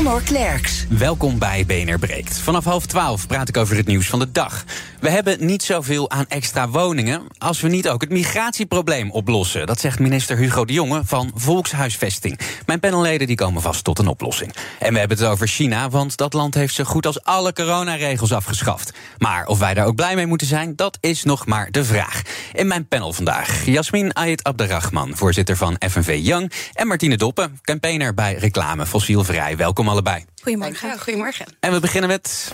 Conor Klerks. Welkom bij BNR Breekt. Vanaf half twaalf praat ik over het nieuws van de dag. We hebben niet zoveel aan extra woningen als we niet ook het migratieprobleem oplossen. Dat zegt minister Hugo de Jonge van Volkshuisvesting. Mijn panelleden die komen vast tot een oplossing. En we hebben het over China, want dat land heeft zo goed als alle coronaregels afgeschaft. Maar of wij daar ook blij mee moeten zijn, dat is nog maar de vraag. In mijn panel vandaag Jasmin Ayed Abderrahman, voorzitter van FNV Young... en Martine Doppen, campaigner bij Reclame Fossielvrij. Welkom allebei. Goedemorgen. Goedemorgen. En we beginnen met...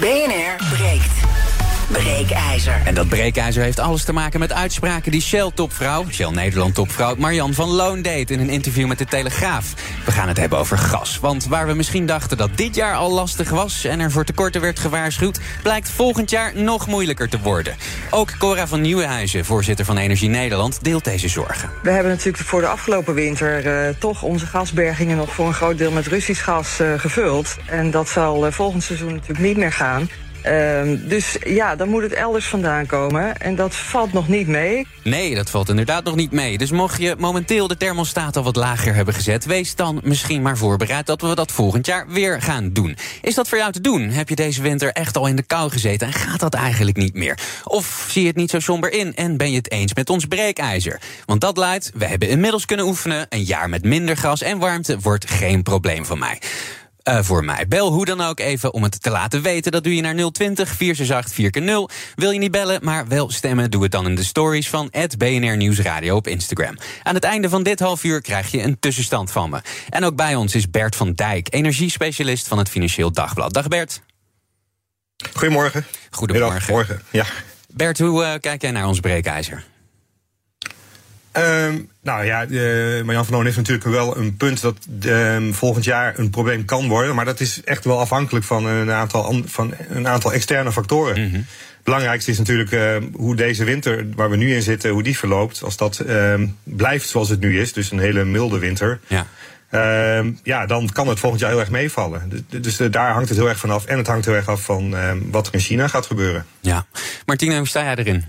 BNR breekt. Breekijzer. En dat breekijzer heeft alles te maken met uitspraken die Shell-topvrouw, Shell Nederland-topvrouw Marjan van Loon deed in een interview met de Telegraaf. We gaan het hebben over gas. Want waar we misschien dachten dat dit jaar al lastig was en er voor tekorten werd gewaarschuwd, blijkt volgend jaar nog moeilijker te worden. Ook Cora van Nieuwenhuizen, voorzitter van Energie Nederland, deelt deze zorgen. We hebben natuurlijk voor de afgelopen winter uh, toch onze gasbergingen nog voor een groot deel met Russisch gas uh, gevuld. En dat zal uh, volgend seizoen natuurlijk niet meer gaan. Uh, dus ja, dan moet het elders vandaan komen. En dat valt nog niet mee. Nee, dat valt inderdaad nog niet mee. Dus mocht je momenteel de thermostaat al wat lager hebben gezet... wees dan misschien maar voorbereid dat we dat volgend jaar weer gaan doen. Is dat voor jou te doen? Heb je deze winter echt al in de kou gezeten en gaat dat eigenlijk niet meer? Of zie je het niet zo somber in en ben je het eens met ons breekijzer? Want dat luidt, we hebben inmiddels kunnen oefenen... een jaar met minder gas en warmte wordt geen probleem van mij. Uh, voor mij. Bel hoe dan ook even om het te laten weten. Dat doe je naar 020 468 4x0. Wil je niet bellen, maar wel stemmen? Doe het dan in de stories van het BNR Nieuwsradio op Instagram. Aan het einde van dit half uur krijg je een tussenstand van me. En ook bij ons is Bert van Dijk, energiespecialist van het Financieel Dagblad. Dag Bert. Goedemorgen. Goedemorgen. Morgen. Ja. Bert, hoe uh, kijk jij naar ons breekijzer? Um, nou ja, uh, Marjan van Loon heeft natuurlijk wel een punt dat uh, volgend jaar een probleem kan worden. Maar dat is echt wel afhankelijk van een aantal, van een aantal externe factoren. Mm -hmm. Belangrijkste is natuurlijk uh, hoe deze winter, waar we nu in zitten, hoe die verloopt. Als dat blijft zoals het nu is, dus een hele milde winter. Ja. Uh, ja, dan kan het volgend jaar heel erg meevallen. Dus, dus uh, daar hangt het heel erg vanaf. En het hangt heel erg af van uh, wat er in China gaat gebeuren. Ja. Martina, hoe sta jij erin?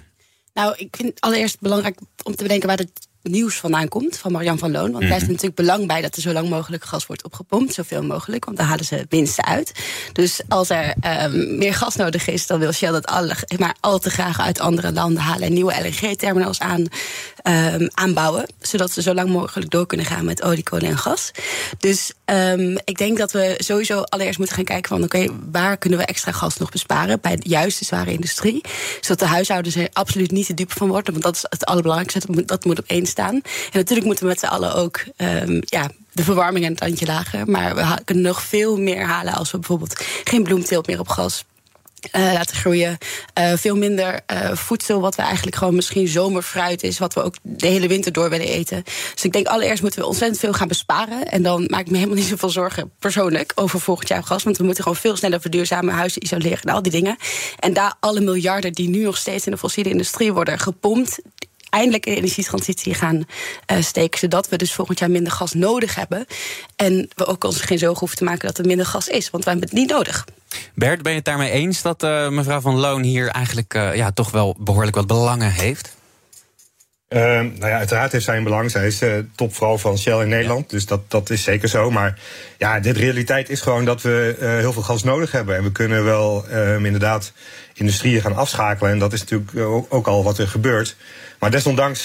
Nou, ik vind het allereerst belangrijk om te bedenken waar het nieuws vandaan komt van Marian van Loon. Want mm -hmm. daar is natuurlijk belang bij dat er zo lang mogelijk gas wordt opgepompt. Zoveel mogelijk, want daar halen ze winsten uit. Dus als er um, meer gas nodig is, dan wil Shell dat alle, maar al te graag uit andere landen halen en nieuwe LNG-terminals aan, um, aanbouwen. Zodat ze zo lang mogelijk door kunnen gaan met olie, kolen en gas. Dus um, ik denk dat we sowieso allereerst moeten gaan kijken van oké, okay, waar kunnen we extra gas nog besparen bij de zware industrie. Zodat de huishoudens er absoluut niet te dupe van worden. Want dat is het allerbelangrijkste. Dat moet op één staan. En natuurlijk moeten we met z'n allen ook um, ja, de verwarming en het tandje lager. Maar we kunnen nog veel meer halen als we bijvoorbeeld geen bloemteelt meer op gas Uh, laten groeien. Uh, veel minder uh, voedsel, wat we eigenlijk gewoon misschien zomerfruit is, wat we ook de hele winter door willen eten. Dus ik denk allereerst moeten we ontzettend veel gaan besparen. En dan maak ik me helemaal niet zoveel zorgen persoonlijk over volgend jaar gas. Want we moeten gewoon veel sneller verduurzamen, huizen isoleren en al die dingen. En daar alle miljarden die nu nog steeds in de fossiele industrie worden gepompt, eindelijk in de energietransitie gaan uh, steken. Zodat we dus volgend jaar minder gas nodig hebben. En we ook ons geen zorgen hoeven te maken dat er minder gas is. Want we hebben het niet nodig. Bert, ben je het daarmee eens dat uh, mevrouw Van Loon hier eigenlijk uh, ja, toch wel behoorlijk wat belangen heeft? Uh, nou ja, uiteraard heeft zij een belang. Zij is uh, topvrouw van Shell in Nederland. Ja. Dus dat, dat is zeker zo. Maar ja, de realiteit is gewoon dat we uh, heel veel gas nodig hebben. En we kunnen wel uh, inderdaad industrieën gaan afschakelen. En dat is natuurlijk ook, ook al wat er gebeurt. Maar desondanks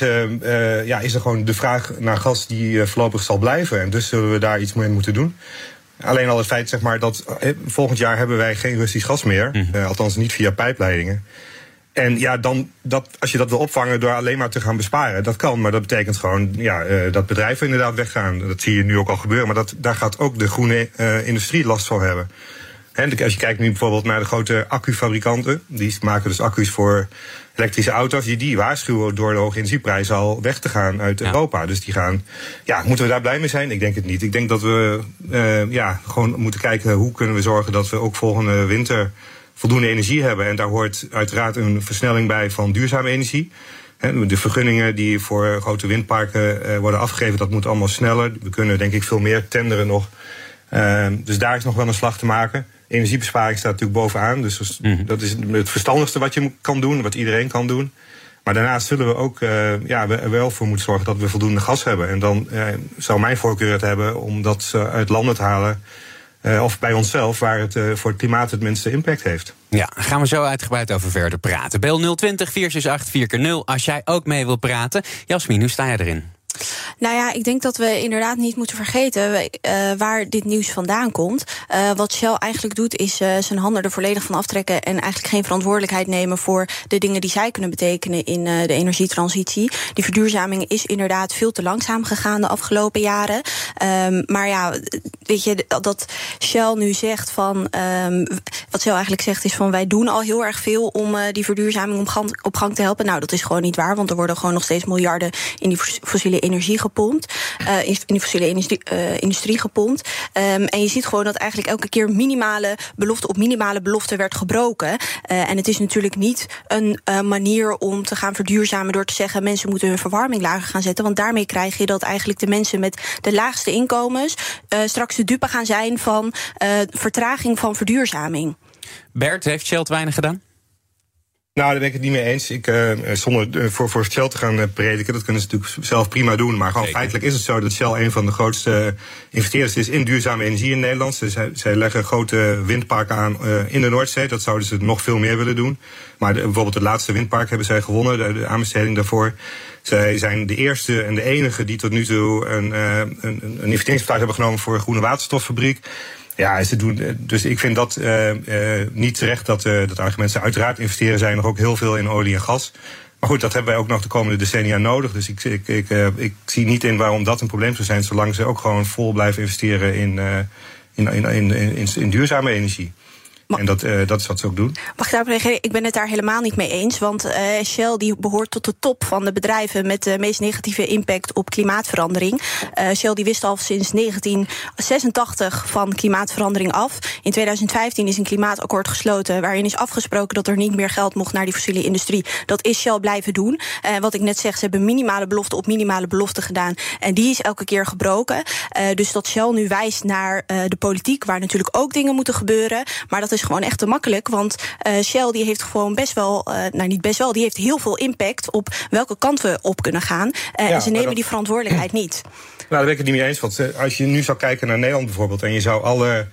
ja, is er gewoon de vraag naar gas die voorlopig zal blijven. En dus zullen we daar iets mee moeten doen. Alleen al het feit zeg maar, dat volgend jaar hebben wij geen Russisch gas meer. Mm althans niet via pijpleidingen. En ja, dan, dat, als je dat wil opvangen door alleen maar te gaan besparen, dat kan. Maar dat betekent gewoon ja, uh, dat bedrijven inderdaad weggaan. Dat zie je nu ook al gebeuren. Maar dat, daar gaat ook de groene uh, industrie last van hebben. En als je kijkt nu bijvoorbeeld naar de grote accufabrikanten, die maken dus accu's voor elektrische auto's, die, die waarschuwen door de hoge energieprijzen al weg te gaan uit ja. Europa. Dus die gaan, ja, moeten we daar blij mee zijn? Ik denk het niet. Ik denk dat we uh, ja, gewoon moeten kijken hoe kunnen we zorgen dat we ook volgende winter voldoende energie hebben. En daar hoort uiteraard een versnelling bij van duurzame energie. De vergunningen die voor grote windparken worden afgegeven, dat moet allemaal sneller. We kunnen denk ik veel meer tenderen nog. Ehm, dus daar is nog wel een slag te maken. Energiebesparing staat natuurlijk bovenaan. Dus mhm. dat is het verstandigste wat je kan doen, wat iedereen kan doen. Maar daarnaast zullen we ook uh, ja, er wel voor moeten zorgen dat we voldoende gas hebben. En dan uh, zou mijn voorkeur het hebben om dat uit landen te halen. Uh, of bij onszelf, waar het voor het klimaat het minste impact heeft. Ja, gaan we zo uitgebreid over verder praten. Bel 020 468 4x0 als jij ook mee wilt praten. Jasmin, hoe sta jij erin? Nou ja, ik denk dat we inderdaad niet moeten vergeten uh, waar dit nieuws vandaan komt. Uh, wat Shell eigenlijk doet, is uh, zijn handen er volledig van aftrekken en eigenlijk geen verantwoordelijkheid nemen voor de dingen die zij kunnen betekenen in de energietransitie. Die verduurzaming is inderdaad veel te langzaam gegaan de afgelopen jaren. Um, maar ja, weet je, dat Shell nu zegt van. Um, wat Shell eigenlijk zegt is van wij doen al heel erg veel om die verduurzaming op gang, op gang te helpen. Nou, dat is gewoon niet waar, want er worden gewoon nog steeds miljarden in die fossiele energie gepompt. Uh, in, de fossiele industrie, uh, industrie gepompt. Um, en je ziet gewoon dat eigenlijk elke keer minimale belofte op minimale belofte werd gebroken. Uh, en het is natuurlijk niet een manier om te gaan verduurzamen door te zeggen mensen moeten hun verwarming lager gaan zetten. Want daarmee krijg je dat eigenlijk de mensen met de laagste inkomens straks de dupe gaan zijn van vertraging van verduurzaming. Bert, heeft Shell weinig gedaan? Nou, daar ben ik het niet mee eens. Ik, uh, zonder uh, voor, voor Shell te gaan uh, prediken, dat kunnen ze natuurlijk zelf prima doen. Maar gewoon feitelijk is het zo dat Shell een van de grootste investeerders is in duurzame energie in Nederland. Zij, zij leggen grote windparken aan in de Noordzee. Dat zouden ze nog veel meer willen doen. Maar de, bijvoorbeeld het laatste windpark hebben zij gewonnen, de, de aanbesteding daarvoor. Zij zijn de eerste en de enige die tot nu toe een, een, een investeringsbesluit hebben genomen voor een groene waterstoffabriek. Ja, ze doen, eh, dus ik vind dat uh, uh, niet terecht dat, uh, dat argument. Ze uiteraard investeren zij nog ook heel veel in olie en gas. Maar goed, dat hebben wij ook nog de komende decennia nodig. Dus ik, ik, ik, zie niet in waarom dat een probleem zou zijn, zolang ze ook gewoon vol blijven investeren in, in, in, in, in, in duurzame energie en dat, uh, dat is wat ze ook doen. Mag ik daarop reageren? Ik ben het daar helemaal niet mee eens. Want uh, Shell die behoort tot de top van de bedrijven met de meest negatieve impact op klimaatverandering. Uh, Shell die wist al sinds 1986 van klimaatverandering af. In 2015 is een klimaatakkoord gesloten waarin is afgesproken dat er niet meer geld mocht naar die fossiele industrie. Dat is Shell blijven doen. Wat ik net zeg, ze hebben minimale belofte op minimale belofte gedaan. En die is elke keer gebroken. Dus dat Shell nu wijst naar de politiek, waar natuurlijk ook dingen moeten gebeuren. Maar dat is gewoon echt te makkelijk. Want uh, Shell die heeft gewoon best wel, uh, nou niet best wel, die heeft heel veel impact op welke kant we op kunnen gaan. Uh, ja, en ze nemen die verantwoordelijkheid niet. Nou, daar ben ik het niet mee eens. Want als je nu zou kijken naar Nederland bijvoorbeeld en je zou alle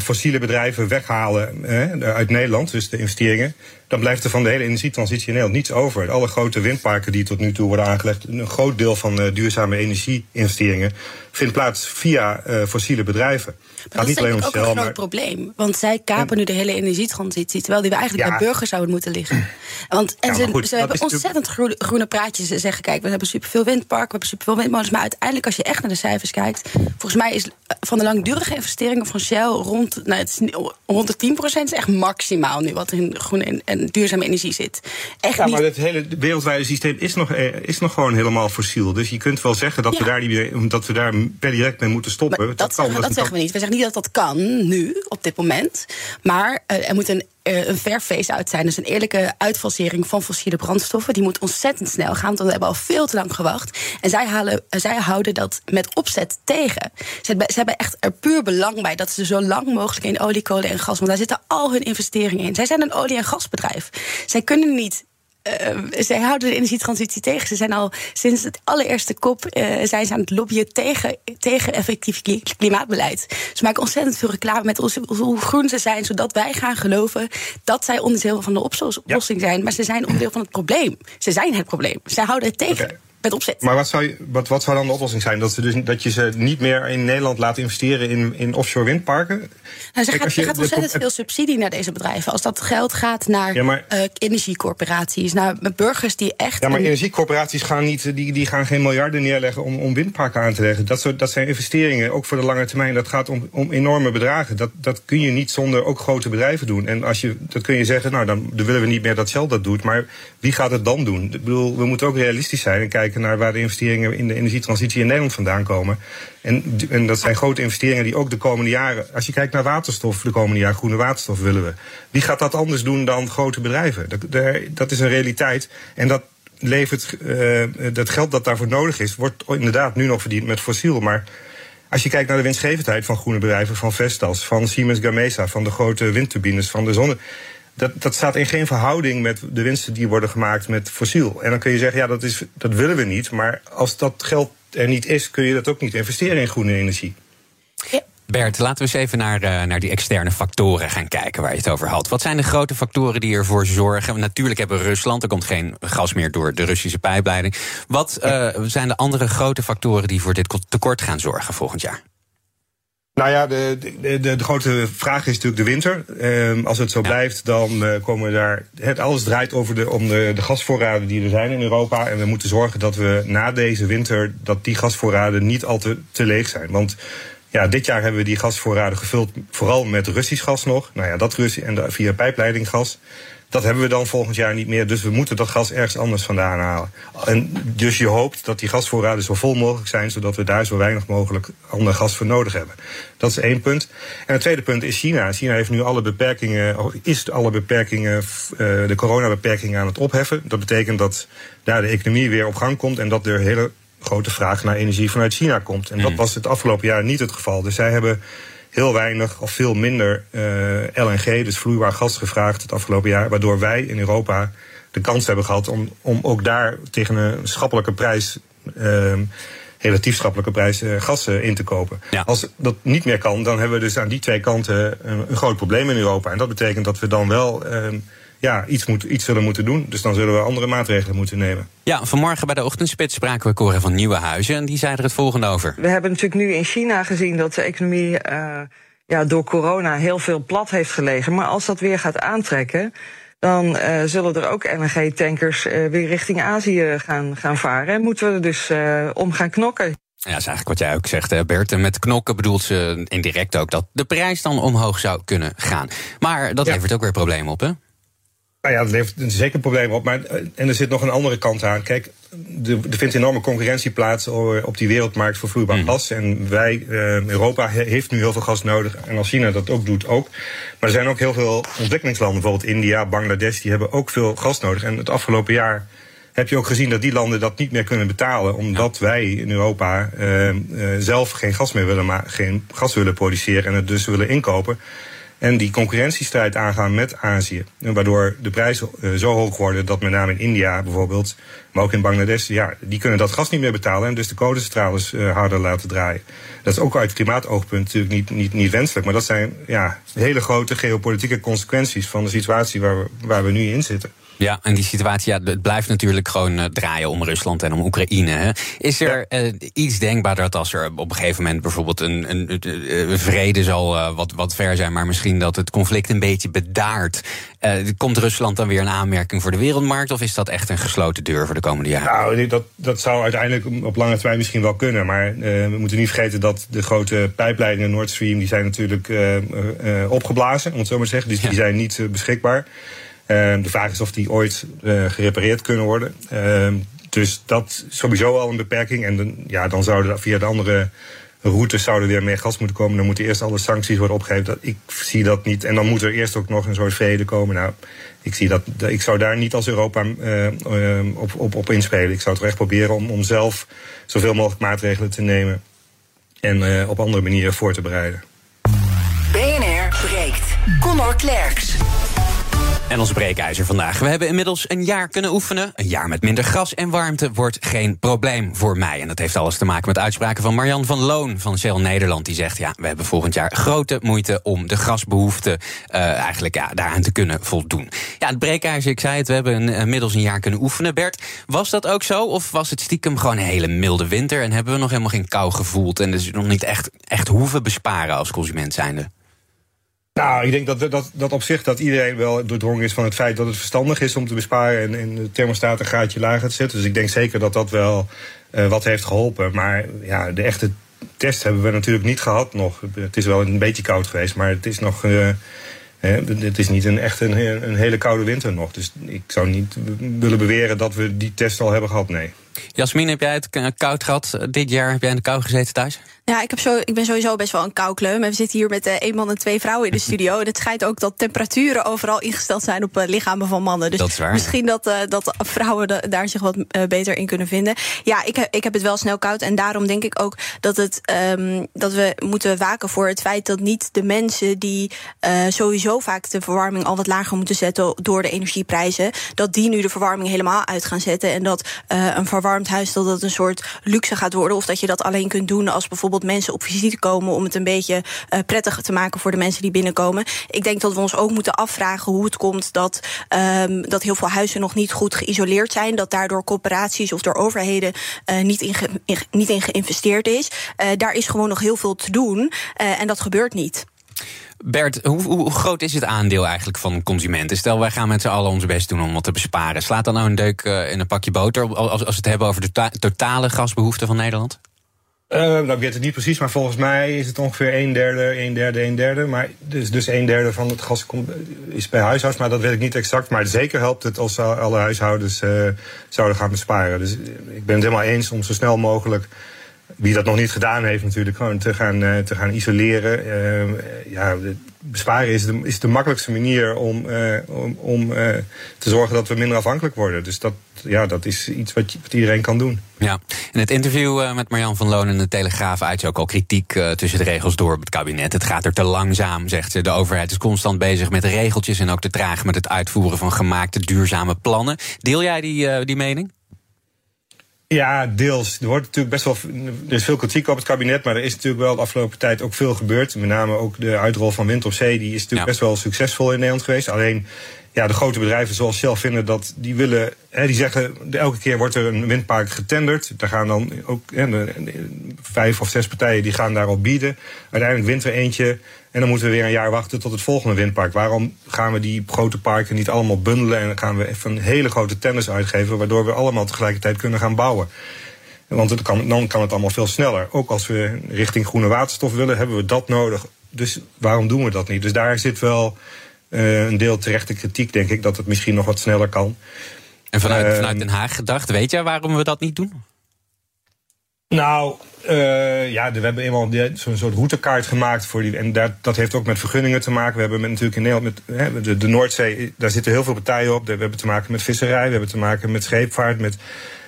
fossiele bedrijven weghalen uit Nederland, dus de investeringen, dan blijft er van de hele energietransitie in Nederland niets over. Alle grote windparken die tot nu toe worden aangelegd, een groot deel van uh, duurzame energieinvesteringen, vindt plaats via fossiele bedrijven. Maar dat is niet ook een groot probleem. Want zij kapen nu de hele energietransitie. Terwijl die we eigenlijk bij burgers zouden moeten liggen. Want, en ze, ze hebben ontzettend groene, groene, praatjes. Ze zeggen, kijk, we hebben superveel windparken, we hebben superveel windmolens. Maar uiteindelijk, als je echt naar de cijfers kijkt... volgens mij is van de langdurige investeringen van Shell rond, nou, het is rond de 10 is echt maximaal nu wat in groene en, duurzame energie zit. Echt ja, maar het hele wereldwijde systeem is nog, eh, is nog gewoon helemaal fossiel. Dus je kunt wel zeggen dat, we, daar niet, dat we daar per direct mee moeten stoppen. dat, dat, zeggen, dat zeggen we niet. We zeggen niet dat dat kan nu, op dit moment. Maar uh, er moet een uh, een fair face-out zijn. Dus een eerlijke uitfasering van fossiele brandstoffen. Die moet ontzettend snel gaan, want we hebben al veel te lang gewacht. En zij, halen, uh, zij houden dat met opzet tegen. Ze ze hebben echt er puur belang bij dat ze zo lang mogelijk in olie, kolen en gas. Want daar zitten al hun investeringen in. Zij zijn een olie- en gasbedrijf. Zij kunnen niet uh, zij houden de energietransitie tegen. Ze zijn al sinds het allereerste kop uh, zijn ze aan het lobbyen tegen, tegen effectief klimaatbeleid. Ze maken ontzettend veel reclame met ons, hoe groen ze zijn, zodat wij gaan geloven dat zij onderdeel van de oplossing zijn. Maar ze zijn onderdeel van het probleem. Ze zijn het probleem. Zij houden het tegen. Okay met opzet. Maar wat zou, wat, wat zou dan de oplossing zijn? Dat, ze dus, dat je ze niet meer in Nederland laat investeren in, in offshore windparken? Nou, ze Kijk, gaat, je, gaat ontzettend veel subsidie naar deze bedrijven. Als dat geld gaat naar ja, maar, uh, energiecorporaties, naar burgers die echt. Ja, maar energiecorporaties gaan, niet, die, die gaan geen miljarden neerleggen om, om windparken aan te leggen. Dat, soort, dat zijn investeringen, ook voor de lange termijn. Dat gaat om, om enorme bedragen. Dat, dat kun je niet zonder ook grote bedrijven doen. En als je, dat kun je zeggen, nou dan willen we niet meer dat Shell dat doet. Maar wie gaat het dan doen? Ik bedoel, we moeten ook realistisch zijn en kijken naar waar de investeringen in de energietransitie in Nederland vandaan komen. En, en dat zijn grote investeringen die ook de komende jaren. Als je kijkt naar waterstof, de komende jaren groene waterstof willen we. Wie gaat dat anders doen dan grote bedrijven? Dat, dat is een realiteit. En dat levert, uh, dat geld dat daarvoor nodig is, wordt inderdaad nu nog verdiend met fossiel. Maar als je kijkt naar de winstgevendheid van groene bedrijven, van Vestas, van Siemens Gamesa, van de grote windturbines, van de zonne. Dat, dat staat in geen verhouding met de winsten die worden gemaakt met fossiel. En dan kun je zeggen, ja, dat, is, dat willen we niet. Maar als dat geld er niet is, kun je dat ook niet investeren in groene energie. Bert, laten we eens even naar, uh, naar die externe factoren gaan kijken waar je het over had. Wat zijn de grote factoren die ervoor zorgen? Natuurlijk hebben we Rusland, er komt geen gas meer door de Russische pijpleiding. Wat uh, zijn de andere grote factoren die voor dit tekort gaan zorgen volgend jaar? Nou ja, de, de, de, de, grote vraag is natuurlijk de winter. Um, als het zo ja. blijft, dan uh, komen we daar. Het, alles draait over de, om de, de gasvoorraden die er zijn in Europa. En we moeten zorgen dat we na deze winter. dat die gasvoorraden niet al te, te leeg zijn. Want ja, dit jaar hebben we die gasvoorraden gevuld, vooral met Russisch gas nog. Nou ja, dat Russie en via pijpleiding gas. Dat hebben we dan volgend jaar niet meer. Dus we moeten dat gas ergens anders vandaan halen. En dus je hoopt dat die gasvoorraden zo vol mogelijk zijn, zodat we daar zo weinig mogelijk ander gas voor nodig hebben. Dat is één punt. En het tweede punt is China. China heeft nu alle beperkingen, is alle beperkingen, de coronabeperkingen aan het opheffen. Dat betekent dat daar de economie weer op gang komt en dat er hele grote vraag naar energie vanuit China komt. En dat mm. was het afgelopen jaar niet het geval. Dus zij hebben heel weinig of veel minder uh, LNG, dus vloeibaar gas, gevraagd het afgelopen jaar. Waardoor wij in Europa de kans hebben gehad om, om ook daar tegen een schappelijke prijs. Uh, relatief schappelijke prijs uh, gas uh, in te kopen. Ja. Als dat niet meer kan, dan hebben we dus aan die twee kanten een, een groot probleem in Europa. En dat betekent dat we dan wel ehm, ja, iets, moet, iets zullen moeten doen. Dus dan zullen we andere maatregelen moeten nemen. Ja, vanmorgen bij de ochtendspits spraken we Cora van Nieuwenhuizen. En die zei er het volgende over. We hebben natuurlijk nu in China gezien dat de economie uh, ja, door corona heel veel plat heeft gelegen. Maar als dat weer gaat aantrekken. Dan uh, zullen er ook LNG-tankers uh, weer richting Azië gaan, gaan varen. En moeten we er dus om gaan knokken. Ja, dat is eigenlijk wat jij ook zegt, Bert. En met knokken bedoelt ze indirect ook dat de prijs dan omhoog zou kunnen gaan. Maar dat ja. levert ook weer problemen op, hè? Nou ja, dat levert zeker problemen op. Maar, eh, en er zit nog een andere kant aan. Kijk, er, vindt enorme concurrentie plaats op die wereldmarkt voor vloeibaar mm. gas. En wij, uh, Europa, heeft nu heel veel gas nodig. En als China dat ook doet, ook. Maar er zijn ook heel veel ontwikkelingslanden, bijvoorbeeld India, Bangladesh, die hebben ook veel gas nodig. En het afgelopen jaar heb je ook gezien dat die landen dat niet meer kunnen betalen. Omdat wij in Europa uh, uh, zelf geen gas meer willen, maar geen gas willen produceren en het dus willen inkopen. En die concurrentiestrijd aangaan met Azië. Waardoor de prijzen uh, zo hoog worden dat met name in India bijvoorbeeld, maar ook in Bangladesh, ja, die kunnen dat gas niet meer betalen en dus de kolencentrales uh, harder laten draaien. Dat is ook uit klimaatoogpunt natuurlijk niet, niet, niet wenselijk. Maar dat zijn ja, hele grote geopolitieke consequenties van de situatie waar we, waar we nu in zitten. Ja, en die situatie, ja, het blijft natuurlijk gewoon uh, draaien om Rusland en om Oekraïne. Hè. Is er ja. uh, iets denkbaar dat als er op een gegeven moment bijvoorbeeld een, een, een vrede zal uh, wat, wat ver zijn, maar misschien dat het conflict een beetje bedaart, komt Rusland dan weer een aanmerking voor de wereldmarkt? Of is dat echt een gesloten deur voor de komende jaren? Nou, dat, dat zou uiteindelijk op lange termijn misschien wel kunnen. Maar we moeten niet vergeten dat de grote pijpleidingen Nord Stream, die zijn natuurlijk opgeblazen, om het zo maar te zeggen. Dus ja. die zijn niet beschikbaar. Uh, de vraag is of die ooit uh, gerepareerd kunnen worden. Uh, dus dat is sowieso al een beperking. En dan, ja, dan zouden via de andere routes zouden weer meer gas moeten komen. Dan moeten eerst alle sancties worden opgegeven. Ik zie dat niet. En dan moet er eerst ook nog een soort vrede komen. Nou, ik, zie dat, ik zou daar niet als Europa op, op, op inspelen. Ik zou het echt proberen om, om zelf zoveel mogelijk maatregelen te nemen. En op andere manieren voor te bereiden. BNR breekt. Conor Klerks. En ons breekijzer vandaag. We hebben inmiddels een jaar kunnen oefenen. Een jaar met minder gas en warmte wordt geen probleem voor mij. En dat heeft alles te maken met uitspraken van Marjan van Loon van Shell Nederland. Die zegt, ja, we hebben volgend jaar grote moeite om de gasbehoefte uh, eigenlijk ja, daaraan te kunnen voldoen. Ja, het breekijzer, ik zei het, we hebben inmiddels een jaar kunnen oefenen. Bert, was dat ook zo? Of was het stiekem gewoon een hele milde winter en hebben we nog helemaal geen kou gevoeld en dus nog niet echt, echt hoeven besparen als consument zijnde? Nou, ik denk dat, dat, dat op zich dat iedereen wel doordrongen is van het feit dat het verstandig is om te besparen en, en de thermostaat een gaatje lager te zetten. Dus ik denk zeker dat dat wel uh, wat heeft geholpen. Maar ja, de echte test hebben we natuurlijk niet gehad nog. Het is wel een beetje koud geweest, maar het is nog. Uh, het is niet een echt een, een hele koude winter nog. Dus ik zou niet willen beweren dat we die test al hebben gehad, nee. Jasmin, heb jij het koud gehad dit jaar? Heb jij in de kou gezeten thuis? Ja, ik, heb zo, ik ben sowieso best wel een koukleum. we zitten hier met uh, één man en twee vrouwen in de studio. En het schijnt ook dat temperaturen overal ingesteld zijn op uh, lichamen van mannen. Dus dat is waar, misschien dat, uh, dat vrouwen daar zich wat beter in kunnen vinden. Ja, ik, ik heb het wel snel koud. En daarom denk ik ook dat, het, um, dat we moeten waken voor het feit dat niet de mensen die sowieso vaak de verwarming al wat lager moeten zetten door de energieprijzen, dat die nu de verwarming helemaal uit gaan zetten. En dat een verwarmd dat dat een soort luxe gaat worden. Of dat je dat alleen kunt doen als bijvoorbeeld mensen op visite komen om het een beetje uh, prettig te maken voor de mensen die binnenkomen. Ik denk dat we ons ook moeten afvragen hoe het komt dat, um, dat heel veel huizen nog niet goed geïsoleerd zijn. Dat daardoor corporaties of door overheden uh, niet, in niet in geïnvesteerd is. Uh, daar is gewoon nog heel veel te doen en dat gebeurt niet. Bert, hoe, hoe, groot is het aandeel eigenlijk van consumenten? Stel, wij gaan met z'n allen ons best doen om wat te besparen. Slaat dan nou een deuk in een pakje boter als, we het hebben over de to totale gasbehoefte van Nederland? Uh, nou, ik weet het niet precies, maar volgens mij is het ongeveer een derde, een derde, een derde. Maar dus, dus een derde van het gas komt, is bij huishoudens, maar dat weet ik niet exact. Maar zeker helpt het als alle huishoudens zouden gaan besparen. Dus ik ben het helemaal eens om zo snel mogelijk wie dat nog niet gedaan heeft, natuurlijk gewoon te gaan, uh, te gaan isoleren. Uh, ja, besparen is de, is de makkelijkste manier om, uh, om, om te zorgen dat we minder afhankelijk worden. Dus dat, ja, dat is iets wat, iedereen kan doen. Ja, in het interview met Marjan van Loon in de Telegraaf uit je ook al kritiek tussen de regels door op het kabinet. Het gaat er te langzaam, zegt ze. De overheid is constant bezig met regeltjes en ook te traag met het uitvoeren van gemaakte duurzame plannen. Deel jij die, die mening? Ja, deels. Er wordt natuurlijk best wel. Er is veel kritiek op het kabinet, maar er is natuurlijk wel de afgelopen tijd ook veel gebeurd. Met name ook de uitrol van wind op zee, die is natuurlijk best wel succesvol in Nederland geweest. Alleen ja, de grote bedrijven zoals Shell vinden dat die willen. Hè, die zeggen elke keer wordt er een windpark getenderd. Daar gaan dan ook hè, vijf of zes partijen die gaan daarop bieden. Uiteindelijk wint er eentje. En dan moeten we weer een jaar wachten tot het volgende windpark. Waarom gaan we die grote parken niet allemaal bundelen en dan gaan we even een hele grote tenders uitgeven, waardoor we allemaal tegelijkertijd kunnen gaan bouwen? Want het kan, dan kan het allemaal veel sneller. Ook als we richting groene waterstof willen, hebben we dat nodig. Dus waarom doen we dat niet? Dus daar zit wel uh, een deel terechte kritiek, denk ik, dat het misschien nog wat sneller kan. En vanuit, uh, vanuit Den Haag gedacht, weet jij waarom we dat niet doen? Nou, uh, ja, we hebben eenmaal zo'n soort routekaart gemaakt voor die. En dat, dat heeft ook met vergunningen te maken. We hebben met, natuurlijk in Nederland met hè, de, Noordzee, daar zitten heel veel partijen op. We hebben te maken met visserij, we hebben te maken met scheepvaart, met,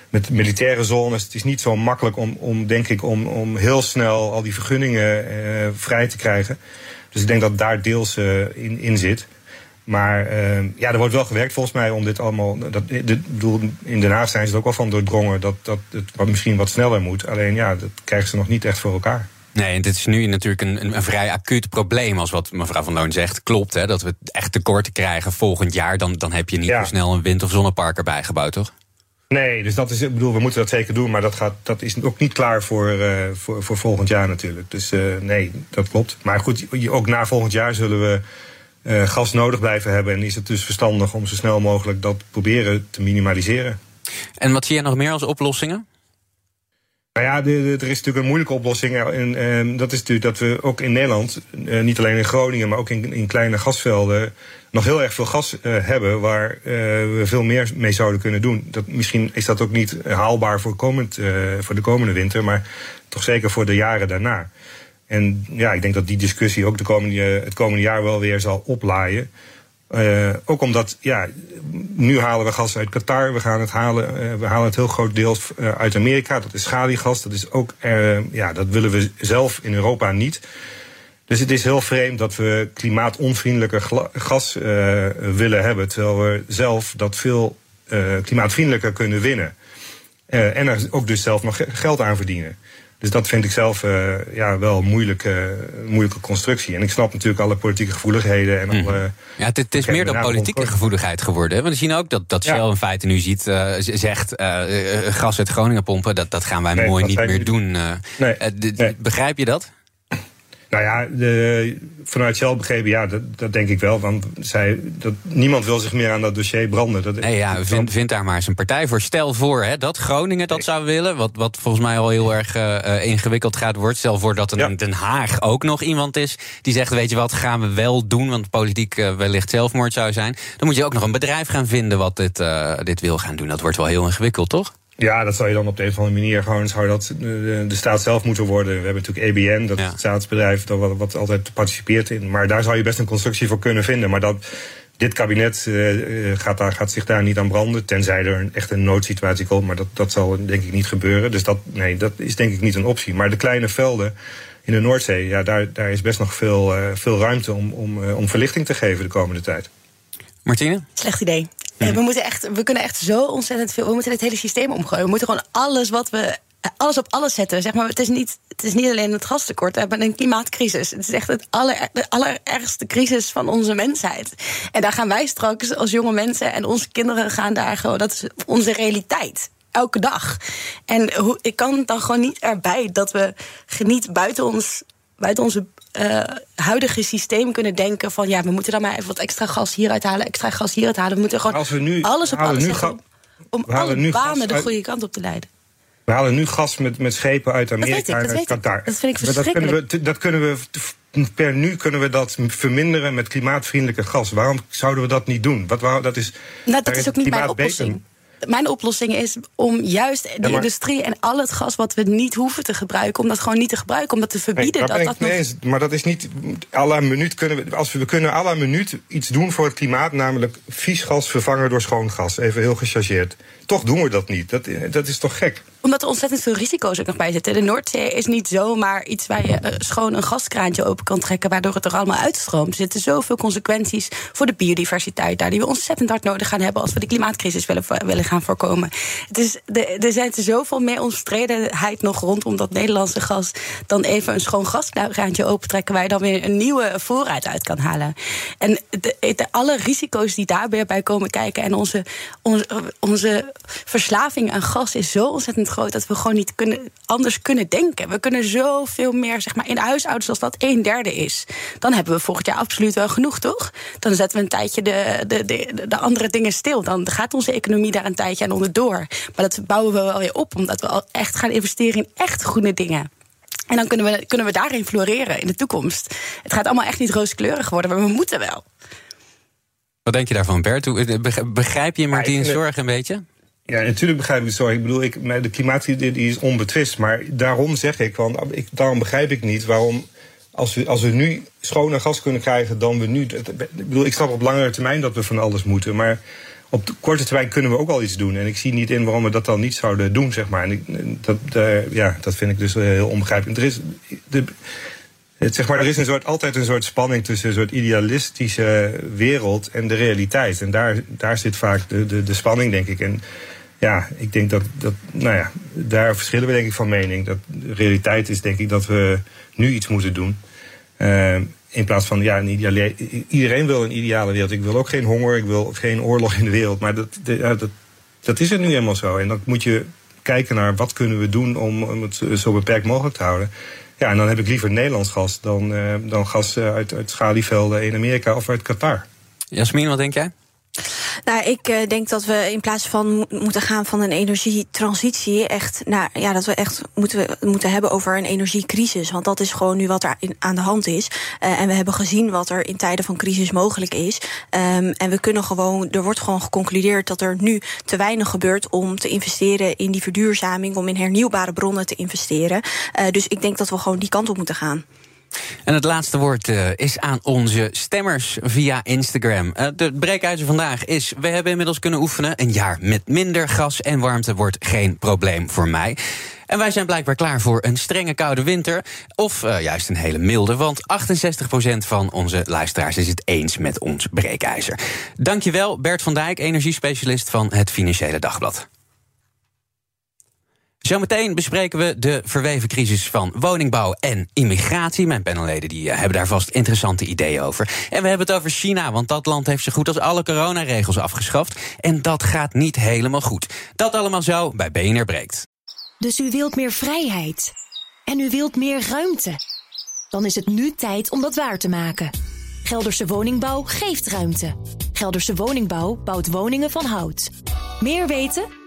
met militaire zones. Het is niet zo makkelijk om, om denk ik, om, om heel snel al die vergunningen uh, vrij te krijgen. Dus ik denk dat daar deels in, in zit. Maar uh, ja, er wordt wel gewerkt volgens mij om dit allemaal. Dat, bedoel, in Den Haag zijn ze er ook wel van doordrongen dat, dat het misschien wat sneller moet. Alleen ja, dat krijgen ze nog niet echt voor elkaar. Nee, en dit is nu natuurlijk een, een, vrij acuut probleem. Als wat mevrouw Van Loon zegt, klopt. Hè, dat we echt tekorten krijgen volgend jaar. Dan, dan heb je niet ja. zo snel een wind- of zonnepark erbij gebouwd, toch? Nee, dus dat is, ik bedoel, we moeten dat zeker doen. Maar dat, gaat, dat is ook niet klaar voor, uh, voor, voor volgend jaar natuurlijk. Dus uh, nee, dat klopt. Maar goed, ook na volgend jaar zullen we uh, gas nodig blijven hebben. En is het dus verstandig om zo snel mogelijk dat proberen te minimaliseren. En wat zie je nog meer als oplossingen? Nou ja, er is natuurlijk een moeilijke oplossing. En, en, dat is natuurlijk dat we ook in Nederland, uh, niet alleen in Groningen, maar ook in, in kleine gasvelden, nog heel erg veel gas uh, hebben waar uh, we veel meer mee zouden kunnen doen. Dat, misschien is dat ook niet haalbaar voor, komend, voor de komende winter, maar toch zeker voor de jaren daarna. En ja, ik denk dat die discussie ook de komende, het komende jaar wel weer zal oplaaien. Uh, ook omdat, ja, nu halen we gas uit Qatar. We gaan het halen, uh, we halen het heel groot deel uh, uit Amerika. Dat is schaliegas. Dat is ook, ja, dat willen we zelf in Europa niet. Dus het is heel vreemd dat we klimaatonvriendelijker gas willen hebben. Terwijl we zelf dat veel klimaatvriendelijker kunnen winnen. en er ook dus zelf nog geld aan verdienen. Dus dat vind ik zelf uh, ja, wel een moeilijke, moeilijke constructie. En ik snap natuurlijk alle politieke gevoeligheden. En alle, mm. ja, het, het is meer dan politieke gevoeligheid geworden. Want we zien ook dat, dat Shell ja. in feite nu ziet, uh, zegt... Uh, gas uit Groningen pompen, dat, dat gaan wij nee, mooi niet meer doen. Nee, nee. Begrijp je dat? Nou ja, de, vanuit Shell begrepen, ja, dat, dat, denk ik wel. Want zij, dat, niemand wil zich meer aan dat dossier branden. Dat, nee, ja, vind, vind daar maar eens een partij voor. Stel voor hè, dat Groningen dat zou willen, wat, wat volgens mij al heel erg uh, ingewikkeld gaat worden. Stel voor dat er in Den Haag ook nog iemand is die zegt: Weet je wat, gaan we wel doen, want politiek uh, wellicht zelfmoord zou zijn. Dan moet je ook nog een bedrijf gaan vinden wat dit, uh, dit wil gaan doen. Dat wordt wel heel ingewikkeld, toch? Ja, dat zou je dan op de een of andere manier gewoon zou dat de, de staat zelf moeten worden. We hebben natuurlijk EBN, dat Ja. het staatsbedrijf dat wat, wat altijd participeert in. Maar daar zou je best een constructie voor kunnen vinden. Maar dat dit kabinet eh, eh, gaat, daar, gaat zich daar niet aan branden. Tenzij er een, echt een noodsituatie komt. Maar dat, dat zal denk ik niet gebeuren. Dus dat, nee, dat is denk ik niet een optie. Maar de kleine velden in de Noordzee, ja, daar, daar is best nog veel, eh, veel ruimte om, om, eh, om verlichting te geven de komende tijd. Martine? Slecht idee. We, moeten echt, we kunnen echt zo ontzettend veel. We moeten het hele systeem omgooien. We moeten gewoon alles wat we. eh, Alles op alles zetten. Zeg maar, het, is niet, het is niet alleen het gastekort. We hebben een klimaatcrisis. Het is echt het aller, de allerergste crisis van onze mensheid. En daar gaan wij straks als jonge mensen en onze kinderen gaan daar gewoon. Dat is onze realiteit. Elke dag. En hoe, ik kan dan gewoon niet erbij dat we geniet buiten ons buiten onze eh, huidige systeem kunnen denken van ja, we moeten dan maar even wat extra gas hieruit halen, extra gas hieruit halen. We moeten gewoon Als we nu- alles op alles zetten om, alle nu banen de uit- goede kant op te leiden. We halen nu gas met, met schepen uit Amerika en uit. Qatar. Dat vind ik Maar dat kunnen, we, verschrikkelijk. dat kunnen we per nu kunnen we dat verminderen met klimaatvriendelijke gas. Waarom zouden we dat niet doen? Wat, wou- dat is, Nou, dat is ook niet mijn klimaat beter. Mijn oplossing is om juist de maar- industrie en al het gas wat we niet hoeven te gebruiken, om dat gewoon niet te gebruiken, om dat te verbieden. dat dat nog- eens. Maar dat is niet. à la minuut kunnen we. Als we, we kunnen à la minuut iets doen voor het klimaat, namelijk vies gas vervangen door schoon gas. Even heel gechargeerd. Toch doen we dat niet. Dat, dat is toch gek? Omdat er ontzettend veel risico's ook nog bij zitten. De Noordzee is niet zomaar iets waar je eh, schoon een gaskraantje open kan trekken, waardoor het er allemaal uitstroomt. Er zitten zoveel consequenties voor de biodiversiteit daar, die we ontzettend hard nodig gaan hebben als we de klimaatcrisis willen, willen gaan voorkomen. Het is, er zijn zoveel meer onstredenheid nog rondom dat Nederlandse gas dan even een schoon gaskraantje opentrekken, waar je dan weer een nieuwe voorraad uit kan halen. En de, alle risico's die daarbij bij komen kijken en onze, onze, onze verslaving aan gas is zo ontzettend groot dat we gewoon niet kunnen, anders kunnen denken. We kunnen zoveel meer, zeg maar, in huishoudens als dat een derde is. Dan hebben we volgend jaar absoluut wel genoeg, toch? Dan zetten we een tijdje de, de, de, de andere dingen stil. Dan gaat onze economie daar een tijdje aan onderdoor. Maar dat bouwen we wel weer op, omdat we al echt gaan investeren in echt groene dingen. En dan kunnen we, kunnen we daarin floreren in de toekomst. Het gaat allemaal echt niet rooskleurig worden, maar we moeten wel. Wat denk je daarvan, Bert? Eh, beg- Begrijp je het- zorg een beetje? Ja, natuurlijk begrijp ik het zo. Ik bedoel, ik, maar de klimaatcrisis die is onbetwist. Maar daarom zeg ik, want ik, daarom begrijp ik niet waarom. Als we, als we nu schoner gas kunnen krijgen dan we nu. Ik bedoel, ik snap op langere termijn dat we van alles moeten. Maar op de korte termijn kunnen we ook al iets doen. En ik zie niet in waarom we dat dan niet zouden doen, zeg maar. En dat, ja, dat vind ik dus eh, heel onbegrijpelijk. Er is, de, het, zeg maar, er is een soort, altijd een soort spanning tussen een soort idealistische wereld en de realiteit. En daar, daar zit vaak de, de, de spanning, denk ik. En ja, ik denk dat, dat, nou ja, daar verschillen we denk ik van mening. Dat de realiteit is denk ik dat we nu iets moeten doen. Eh, in plaats van, ja, een ideale, iedereen wil een ideale wereld. Ik wil ook geen honger, ik wil geen oorlog in de wereld. Maar dat, dat is het nu helemaal zo. En dan moet je kijken naar wat kunnen we doen om, om het zo beperkt mogelijk te houden. Ja, en dan heb ik liever Nederlands gas dan, eh, dan gas eh, uit, uit schalievelden in Amerika of uit Qatar. Jasmin, wat denk jij? Nou, ik eh, denk dat we in plaats van mo- moeten gaan van een energietransitie, echt, nou ja, dat we echt moeten, moeten hebben over een energiecrisis. Want dat is gewoon nu wat er aan de hand is. Eh, en we hebben gezien wat er in tijden van crisis mogelijk is. Ehm, en we kunnen gewoon, er wordt gewoon geconcludeerd dat er nu te weinig gebeurt om te investeren in die verduurzaming, om in hernieuwbare bronnen te investeren. Eh, dus ik denk dat we gewoon die kant op moeten gaan. En het laatste woord eh, is aan onze stemmers via Instagram. Eh, de breekijzer vandaag is: we hebben inmiddels kunnen oefenen. Een jaar met minder gas en warmte wordt geen probleem voor mij. En wij zijn blijkbaar klaar voor een strenge koude winter. Of eh, juist een hele milde. Want 68% van onze luisteraars is het eens met ons breekijzer. Dankjewel, Bert van Dijk, energiespecialist van het Financiële Dagblad. Zometeen bespreken we de verweven crisis van woningbouw en immigratie. Mijn panelleden die eh, hebben daar vast interessante ideeën over. En we hebben het over China, want dat land heeft zo goed als alle coronaregels afgeschaft. En dat gaat niet helemaal goed. Dat allemaal zo bij BNR Breekt. Dus u wilt meer vrijheid. En u wilt meer ruimte. Dan is het nu tijd om dat waar te maken. Gelderse Woningbouw geeft ruimte. Gelderse Woningbouw bouwt woningen van hout. Meer weten?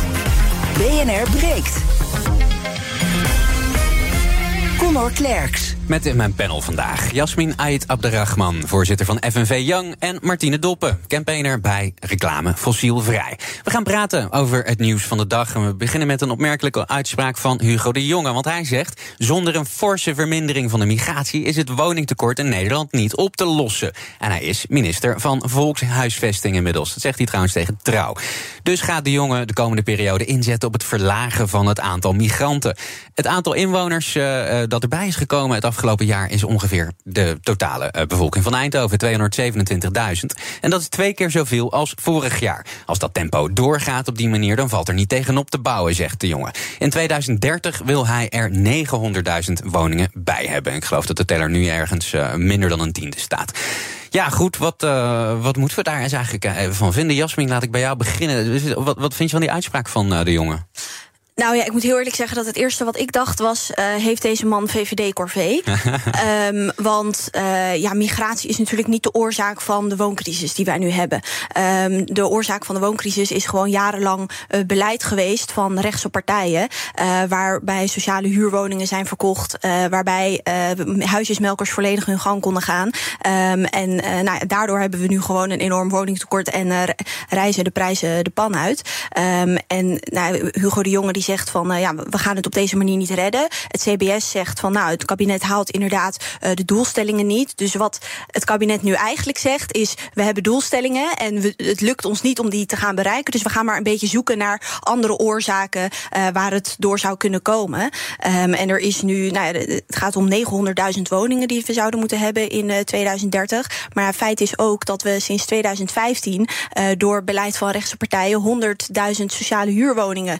BNR breekt. Conor Klerks. Met in mijn panel vandaag Jasmin Ait Abderrahman, voorzitter van FNV Young... en Martine Doppen, campaigner bij Reclame Fossielvrij. We gaan praten over het nieuws van de dag. En we beginnen met een opmerkelijke uitspraak van Hugo de Jonge. Want hij zegt, zonder een forse vermindering van de migratie... is het woningtekort in Nederland niet op te lossen. En hij is minister van Volkshuisvesting inmiddels. Dat zegt hij trouwens tegen Trouw. Dus gaat de Jonge de komende periode inzetten... op het verlagen van het aantal migranten. Het aantal inwoners uh, dat erbij is gekomen... afgelopen jaar is ongeveer de totale uh, bevolking van Eindhoven, 227.000. En dat is twee keer zoveel als vorig jaar. Als dat tempo doorgaat op die manier, dan valt er niet tegenop te bouwen, zegt de jongen. In 2030 wil hij er 900.000 woningen bij hebben. Ik geloof dat de teller nu ergens uh, minder dan een tiende staat. Ja, goed, wat, uh, wat moeten we daar eens eigenlijk van vinden? Jasmin, laat ik bij jou beginnen. Wat, wat vind je van die uitspraak van de jongen? Nou ja, ik moet heel eerlijk zeggen dat het eerste wat ik dacht was... Uh, heeft deze man VVD-corvée? um, want uh, ja, migratie is natuurlijk niet de oorzaak van de wooncrisis die wij nu hebben. Um, de oorzaak van de wooncrisis is gewoon jarenlang uh, beleid geweest... van rechtse partijen, waarbij sociale huurwoningen zijn verkocht... waarbij huisjesmelkers volledig hun gang konden gaan. Um, en nou, daardoor hebben we nu gewoon een enorm woningtekort... en reizen de prijzen de pan uit. en nou, Hugo de Jonge die zegt van, uh, ja, we gaan het op deze manier niet redden. Het CBS zegt van, nou, het kabinet haalt inderdaad uh, de doelstellingen niet. Dus wat het kabinet nu eigenlijk zegt is, we hebben doelstellingen en we, het lukt ons niet om die te gaan bereiken. Dus we gaan maar een beetje zoeken naar andere oorzaken uh, waar het door zou kunnen komen. Um, en er is nu, nou ja, het gaat om 900.000 woningen die we zouden moeten hebben in 2030. Maar het feit is ook dat we sinds 2015 door beleid van rechtse partijen 100.000 sociale huurwoningen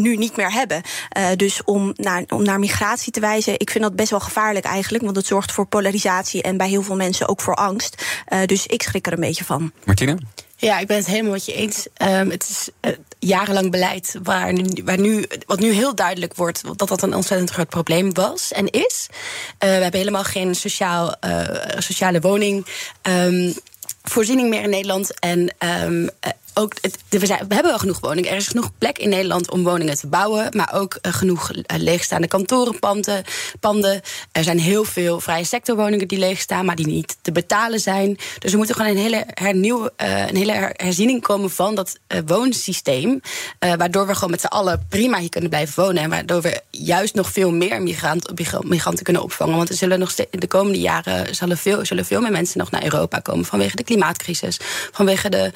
nu niet meer hebben. Uh, dus om naar, om naar migratie te wijzen, ik vind dat best wel gevaarlijk eigenlijk. Want het zorgt voor polarisatie en bij heel veel mensen ook voor angst. Uh, dus ik schrik er een beetje van. Martine? Ja, ik ben het helemaal met je eens. Um, het is uh, jarenlang beleid waar, nu, waar nu, wat nu heel duidelijk wordt dat dat een ontzettend groot probleem was en is. Uh, we hebben helemaal geen sociaal, uh, sociale woning. Um, voorziening meer in Nederland. En um, ook, we, hebben wel genoeg woningen. Er is genoeg plek in Nederland om woningen te bouwen. Maar ook uh, genoeg uh, leegstaande kantorenpanden. Panden. Er zijn heel veel vrije sectorwoningen die leegstaan, maar die niet te betalen zijn. Dus er moet gewoon een hele, hernieuw, uh, een hele herziening komen van dat woonsysteem. waardoor we gewoon met z'n allen prima hier kunnen blijven wonen. En waardoor we juist nog veel meer migrant, migranten kunnen opvangen. Want er zullen nog steeds, de komende jaren zullen veel, zullen veel meer mensen nog naar Europa komen. Vanwege de klimaatcrisis. Vanwege de.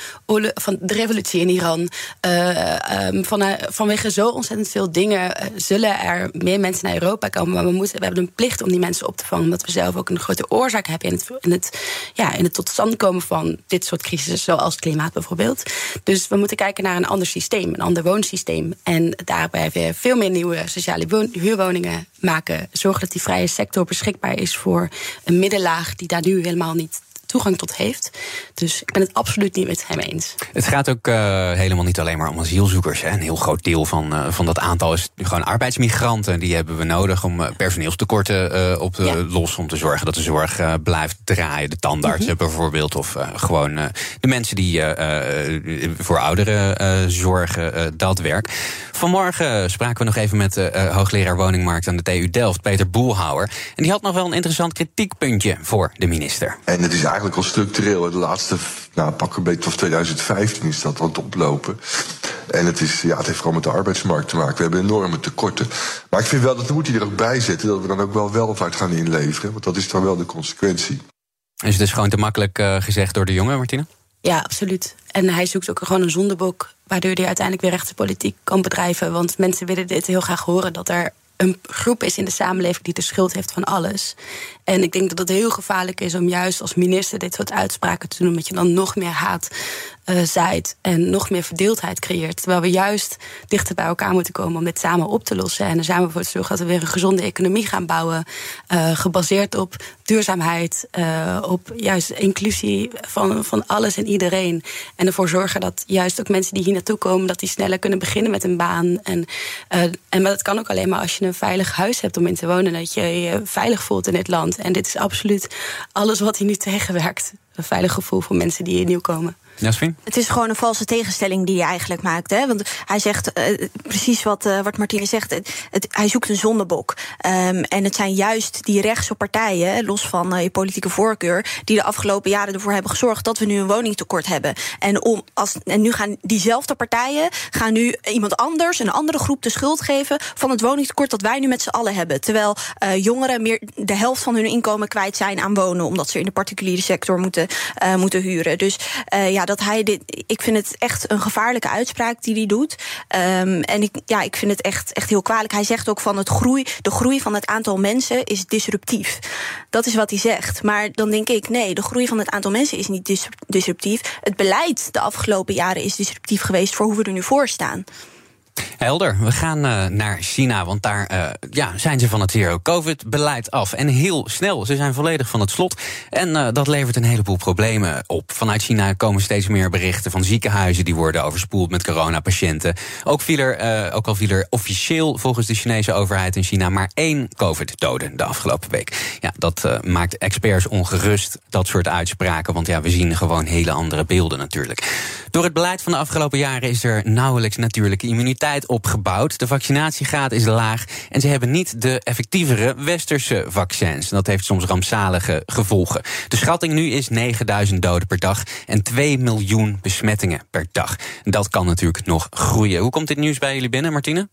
Van de revolutie in Iran. Uh, um, van, uh, vanwege zo ontzettend veel dingen uh, zullen er meer mensen naar Europa komen. Maar we, moeten, we hebben een plicht om die mensen op te vangen. Omdat we zelf ook een grote oorzaak hebben in het, in het, ja, in het tot stand komen van dit soort crisissen, zoals klimaat bijvoorbeeld. Dus we moeten kijken naar een ander systeem, een ander woonsysteem. En daarbij weer veel meer nieuwe sociale huurwoningen maken. Zorgen dat die vrije sector beschikbaar is voor een middenlaag die daar nu helemaal niet toegang tot heeft. Dus ik ben het absoluut niet met hem eens. Het gaat ook uh, helemaal niet alleen maar om asielzoekers. Hè. Een heel groot deel van, uh, van dat aantal is gewoon arbeidsmigranten. Die hebben we nodig om uh, personeelstekorten op te ja. lossen. Om te zorgen dat de zorg blijft draaien. De tandartsen mm -hmm. bijvoorbeeld. Of gewoon de mensen die voor ouderen zorgen. dat werk. Vanmorgen spraken we nog even met de hoogleraar woningmarkt aan de TU Delft, Peter Boelhouwer. En die had nog wel een interessant kritiekpuntje voor de minister. En het is eigenlijk al structureel. De laatste, nou, pak een beetje tot 2015 is dat aan het oplopen. En het, is, ja, het heeft vooral met de arbeidsmarkt te maken. We hebben enorme tekorten. Maar ik vind wel dat we moeten er ook bij zetten dat we dan ook wel welvaart gaan inleveren. Want dat is dan wel de consequentie. Is het dus gewoon te makkelijk uh, gezegd door de jongen, Martine? Ja, absoluut. En hij zoekt ook gewoon een zondebok, waardoor hij uiteindelijk weer rechtse politiek kan bedrijven. Want mensen willen dit heel graag horen dat er een groep is in de samenleving die de schuld heeft van alles. En ik denk dat het heel gevaarlijk is om juist als minister dit soort uitspraken te doen, omdat je dan nog meer haat uh, zaait en nog meer verdeeldheid creëert. Terwijl we juist dichter bij elkaar moeten komen om dit samen op te lossen. En er samen voor te zorgen dat we weer een gezonde economie gaan bouwen. Uh, gebaseerd op duurzaamheid, uh, op juist inclusie van, van alles en iedereen. En ervoor zorgen dat juist ook mensen die hier naartoe komen, dat die sneller kunnen beginnen met een baan. En, en maar dat kan ook alleen maar als je een veilig huis hebt om in te wonen. Dat je je veilig voelt in dit land. En dit is absoluut alles wat hier nu tegenwerkt. Een veilig gevoel voor mensen die hier nieuw komen. Jasmin? Het is gewoon een valse tegenstelling die je eigenlijk maakt. Hè? Want hij zegt uh, precies wat, uh, wat Martine zegt. Het, hij zoekt een zondebok. Um, en het zijn juist die rechtse partijen, los van uh, je politieke voorkeur, die de afgelopen jaren ervoor hebben gezorgd dat we nu een woningtekort hebben. En, om, als, en nu gaan diezelfde partijen gaan nu iemand anders, een andere groep, de schuld geven van het woningtekort dat wij nu met z'n allen hebben. Terwijl jongeren meer de helft van hun inkomen kwijt zijn aan wonen, omdat ze in de particuliere sector moeten, moeten huren. Dus ja, dat hij dit. Ik vind het echt een gevaarlijke uitspraak die hij doet. Um, en ik, ja, ik vind het echt, echt heel kwalijk. Hij zegt ook van het groei, de groei van het aantal mensen is disruptief. Dat is wat hij zegt. Maar dan denk ik, nee, de groei van het aantal mensen is niet disruptief. Het beleid de afgelopen jaren is disruptief geweest voor hoe we er nu voor staan. Helder, we gaan uh, naar China, want daar uh, ja, zijn ze van het zero-covid-beleid af. En heel snel, ze zijn volledig van het slot. En uh, dat levert een heleboel problemen op. Vanuit China komen steeds meer berichten van ziekenhuizen... die worden overspoeld met coronapatiënten. Ook, viel er, ook al viel er officieel volgens de Chinese overheid in China... maar één covid-dode de afgelopen week. Ja, dat maakt experts ongerust, dat soort uitspraken... want ja, we zien gewoon hele andere beelden natuurlijk. Door het beleid van de afgelopen jaren is er nauwelijks natuurlijke immuniteit opgebouwd. De vaccinatiegraad is laag en ze hebben niet de effectievere westerse vaccins. En dat heeft soms rampzalige gevolgen. De schatting nu is 9000 doden per dag en 2 miljoen besmettingen per dag. Dat kan natuurlijk nog groeien. Hoe komt dit nieuws bij jullie binnen, Martine?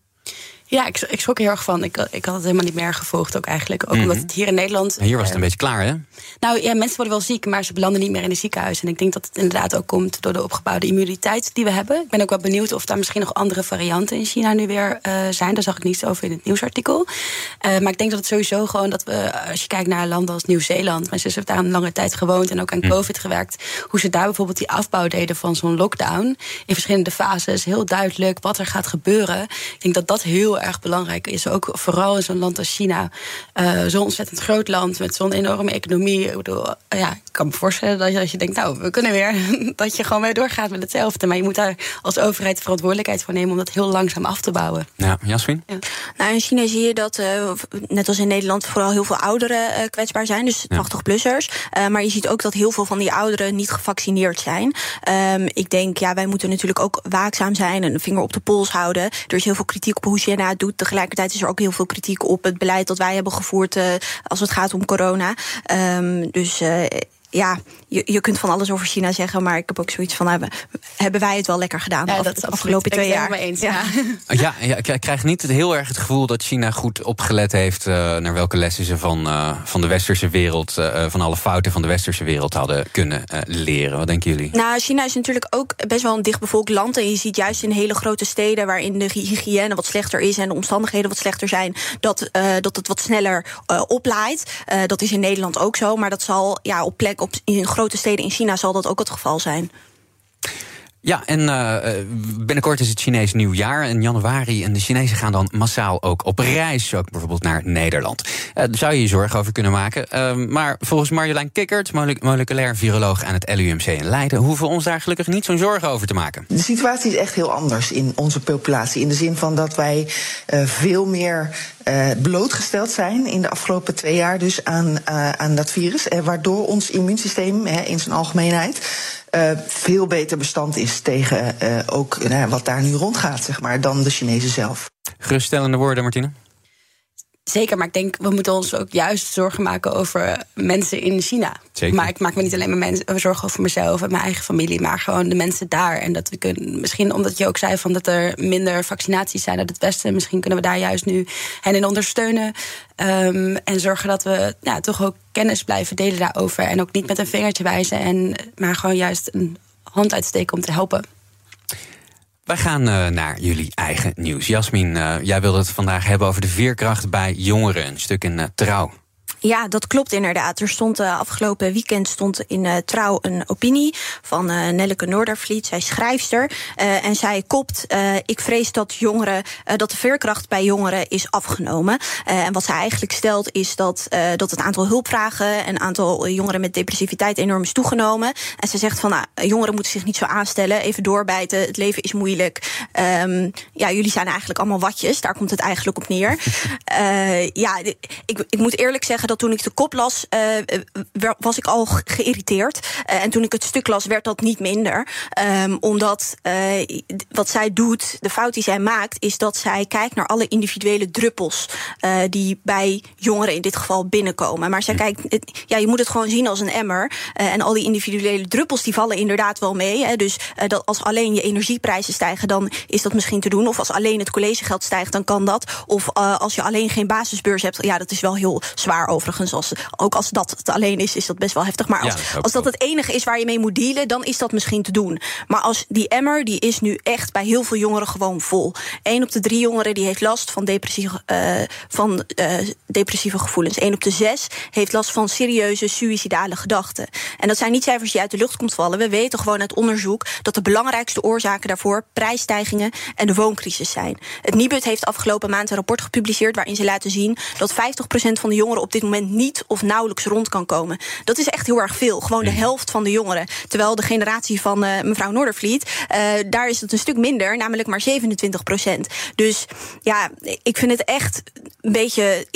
Ja, ik, ik schrok er heel erg van. Ik, ik had het helemaal niet meer gevolgd ook eigenlijk. Ook omdat mhm. het hier in Nederland... hier was het een uh, beetje klaar, hè? Nou ja, mensen worden wel ziek, maar ze belanden niet meer in het ziekenhuis. En ik denk dat het inderdaad ook komt door de opgebouwde immuniteit die we hebben. Ik ben ook wel benieuwd of daar misschien nog andere varianten in China nu weer uh, zijn. Daar zag ik niets over in het nieuwsartikel. Uh, maar ik denk dat het sowieso gewoon dat we, als je kijkt naar landen als Nieuw-Zeeland... mijn zus heeft daar een lange tijd gewoond en ook aan mhm. COVID gewerkt... hoe ze daar bijvoorbeeld die afbouw deden van zo'n lockdown... in verschillende fases, heel duidelijk wat er gaat gebeuren. Ik denk dat dat heel erg belangrijk is is ook vooral in zo'n land als China, uh, zo'n ontzettend groot land met zo'n enorme economie. Ik bedoel, ja, ik kan me voorstellen dat je, als je denkt, nou, we kunnen weer, dat je gewoon weer doorgaat met hetzelfde. Maar je moet daar als overheid verantwoordelijkheid voor nemen om dat heel langzaam af te bouwen. Ja, Jasmin? Ja. Nou, in China zie je dat, uh, net als in Nederland, vooral heel veel ouderen uh, kwetsbaar zijn, dus 80-plussers. Ja. maar je ziet ook dat heel veel van die ouderen niet gevaccineerd zijn. Um, ik denk, ja, wij moeten natuurlijk ook waakzaam zijn en een vinger op de pols houden. Er is heel veel kritiek op hoe China doet. Tegelijkertijd is er ook heel veel kritiek op het beleid dat wij hebben gevoerd uh, als het gaat om corona. Um, dus uh, ja, je, je kunt van alles over China zeggen, maar ik heb ook zoiets van: hebben, hebben wij het wel lekker gedaan ja, de afgelopen twee jaar? Eens, ja. Ja. ja, ik krijg niet heel erg het gevoel dat China goed opgelet heeft uh, naar welke lessen ze van, uh, van de westerse wereld, uh, van alle fouten van de westerse wereld hadden kunnen leren. Wat denken jullie? Nou, China is natuurlijk ook best wel een dichtbevolkt land. En je ziet juist in hele grote steden waarin de hygiëne wat slechter is en de omstandigheden wat slechter zijn, dat, dat het wat sneller oplaait. dat is in Nederland ook zo, maar dat zal ja, op plek in grote steden in China zal dat ook het geval zijn. Ja, en uh, binnenkort is het Chinees nieuwjaar in januari. En de Chinezen gaan dan massaal ook op reis, ook bijvoorbeeld naar Nederland. Uh, daar zou je je zorgen over kunnen maken. Uh, maar volgens Marjolein Kikkert, moleculair viroloog aan het LUMC in Leiden, hoeven we ons daar gelukkig niet zo'n zorgen over te maken. De situatie is echt heel anders in onze populatie. In de zin van dat wij veel meer blootgesteld zijn in de afgelopen twee jaar dus aan, aan dat virus. Waardoor ons immuunsysteem in zijn algemeenheid veel beter bestand is tegen ook wat daar nu rondgaat, zeg maar, dan de Chinezen zelf. Geruststellende woorden, Martine? Zeker, maar ik denk, we moeten ons ook juist zorgen maken over mensen in China. Zeker. Maar ik maak me niet alleen maar mensen, zorgen over mezelf en mijn eigen familie, maar gewoon de mensen daar. En dat we kunnen, misschien omdat je ook zei van dat er minder vaccinaties zijn uit het Westen, misschien kunnen we daar juist nu hen in ondersteunen. Um, en zorgen dat we ja, toch ook kennis blijven delen daarover. En ook niet met een vingertje wijzen, en, maar gewoon juist een hand uitsteken om te helpen. Wij gaan uh, naar jullie eigen nieuws. Jasmin, uh, jij wilde het vandaag hebben over de veerkracht bij jongeren. Een stuk in uh, Trouw. Ja, dat klopt inderdaad. Er stond uh, afgelopen weekend stond in uh, Trouw een opinie van uh, Nelleke Noordervliet. Zij is schrijfster. en zij kopt: Ik vrees dat jongeren dat de veerkracht bij jongeren is afgenomen. en wat zij eigenlijk stelt is dat, dat het aantal hulpvragen en aantal jongeren met depressiviteit enorm is toegenomen. En ze zegt van nou, jongeren moeten zich niet zo aanstellen, even doorbijten. Het leven is moeilijk. Um, ja, jullie zijn eigenlijk allemaal watjes. Daar komt het eigenlijk op neer. ja, ik, ik moet eerlijk zeggen dat toen ik de kop las, uh, was ik al geïrriteerd. Uh, en toen ik het stuk las, werd dat niet minder. Um, omdat uh, wat zij doet, de fout die zij maakt, is dat zij kijkt naar alle individuele druppels die bij jongeren in dit geval binnenkomen. Maar zij kijkt, ja, je moet het gewoon zien als een emmer. en al die individuele druppels die vallen inderdaad wel mee. Hè. Dus dat als alleen je energieprijzen stijgen, dan is dat misschien te doen. Of als alleen het collegegeld stijgt, dan kan dat. Of als je alleen geen basisbeurs hebt, ja, dat is wel heel zwaar overigens. Als, ook als dat het alleen is, is dat best wel heftig. Maar als, ja, als dat het enige is waar je mee moet dealen, dan is dat misschien te doen. Maar als die emmer, die is nu echt bij heel veel jongeren gewoon vol. Eén op de drie jongeren die heeft last van depressieve, uh, van, uh, depressieve gevoelens. Eén op de zes heeft last van serieuze suïcidale gedachten. En dat zijn niet cijfers die uit de lucht komt vallen. We weten gewoon uit onderzoek dat de belangrijkste oorzaken daarvoor prijsstijgingen en de wooncrisis zijn. Het Nibud heeft afgelopen maand een rapport gepubliceerd waarin ze laten zien dat 50% van de jongeren op dit moment niet of nauwelijks rond kan komen. Dat is echt heel erg veel. Gewoon de mm. helft van de jongeren. Terwijl de generatie van uh, mevrouw Noordervliet, uh, daar is het een stuk minder, namelijk maar 27 procent. Dus ja, ik vind het echt een beetje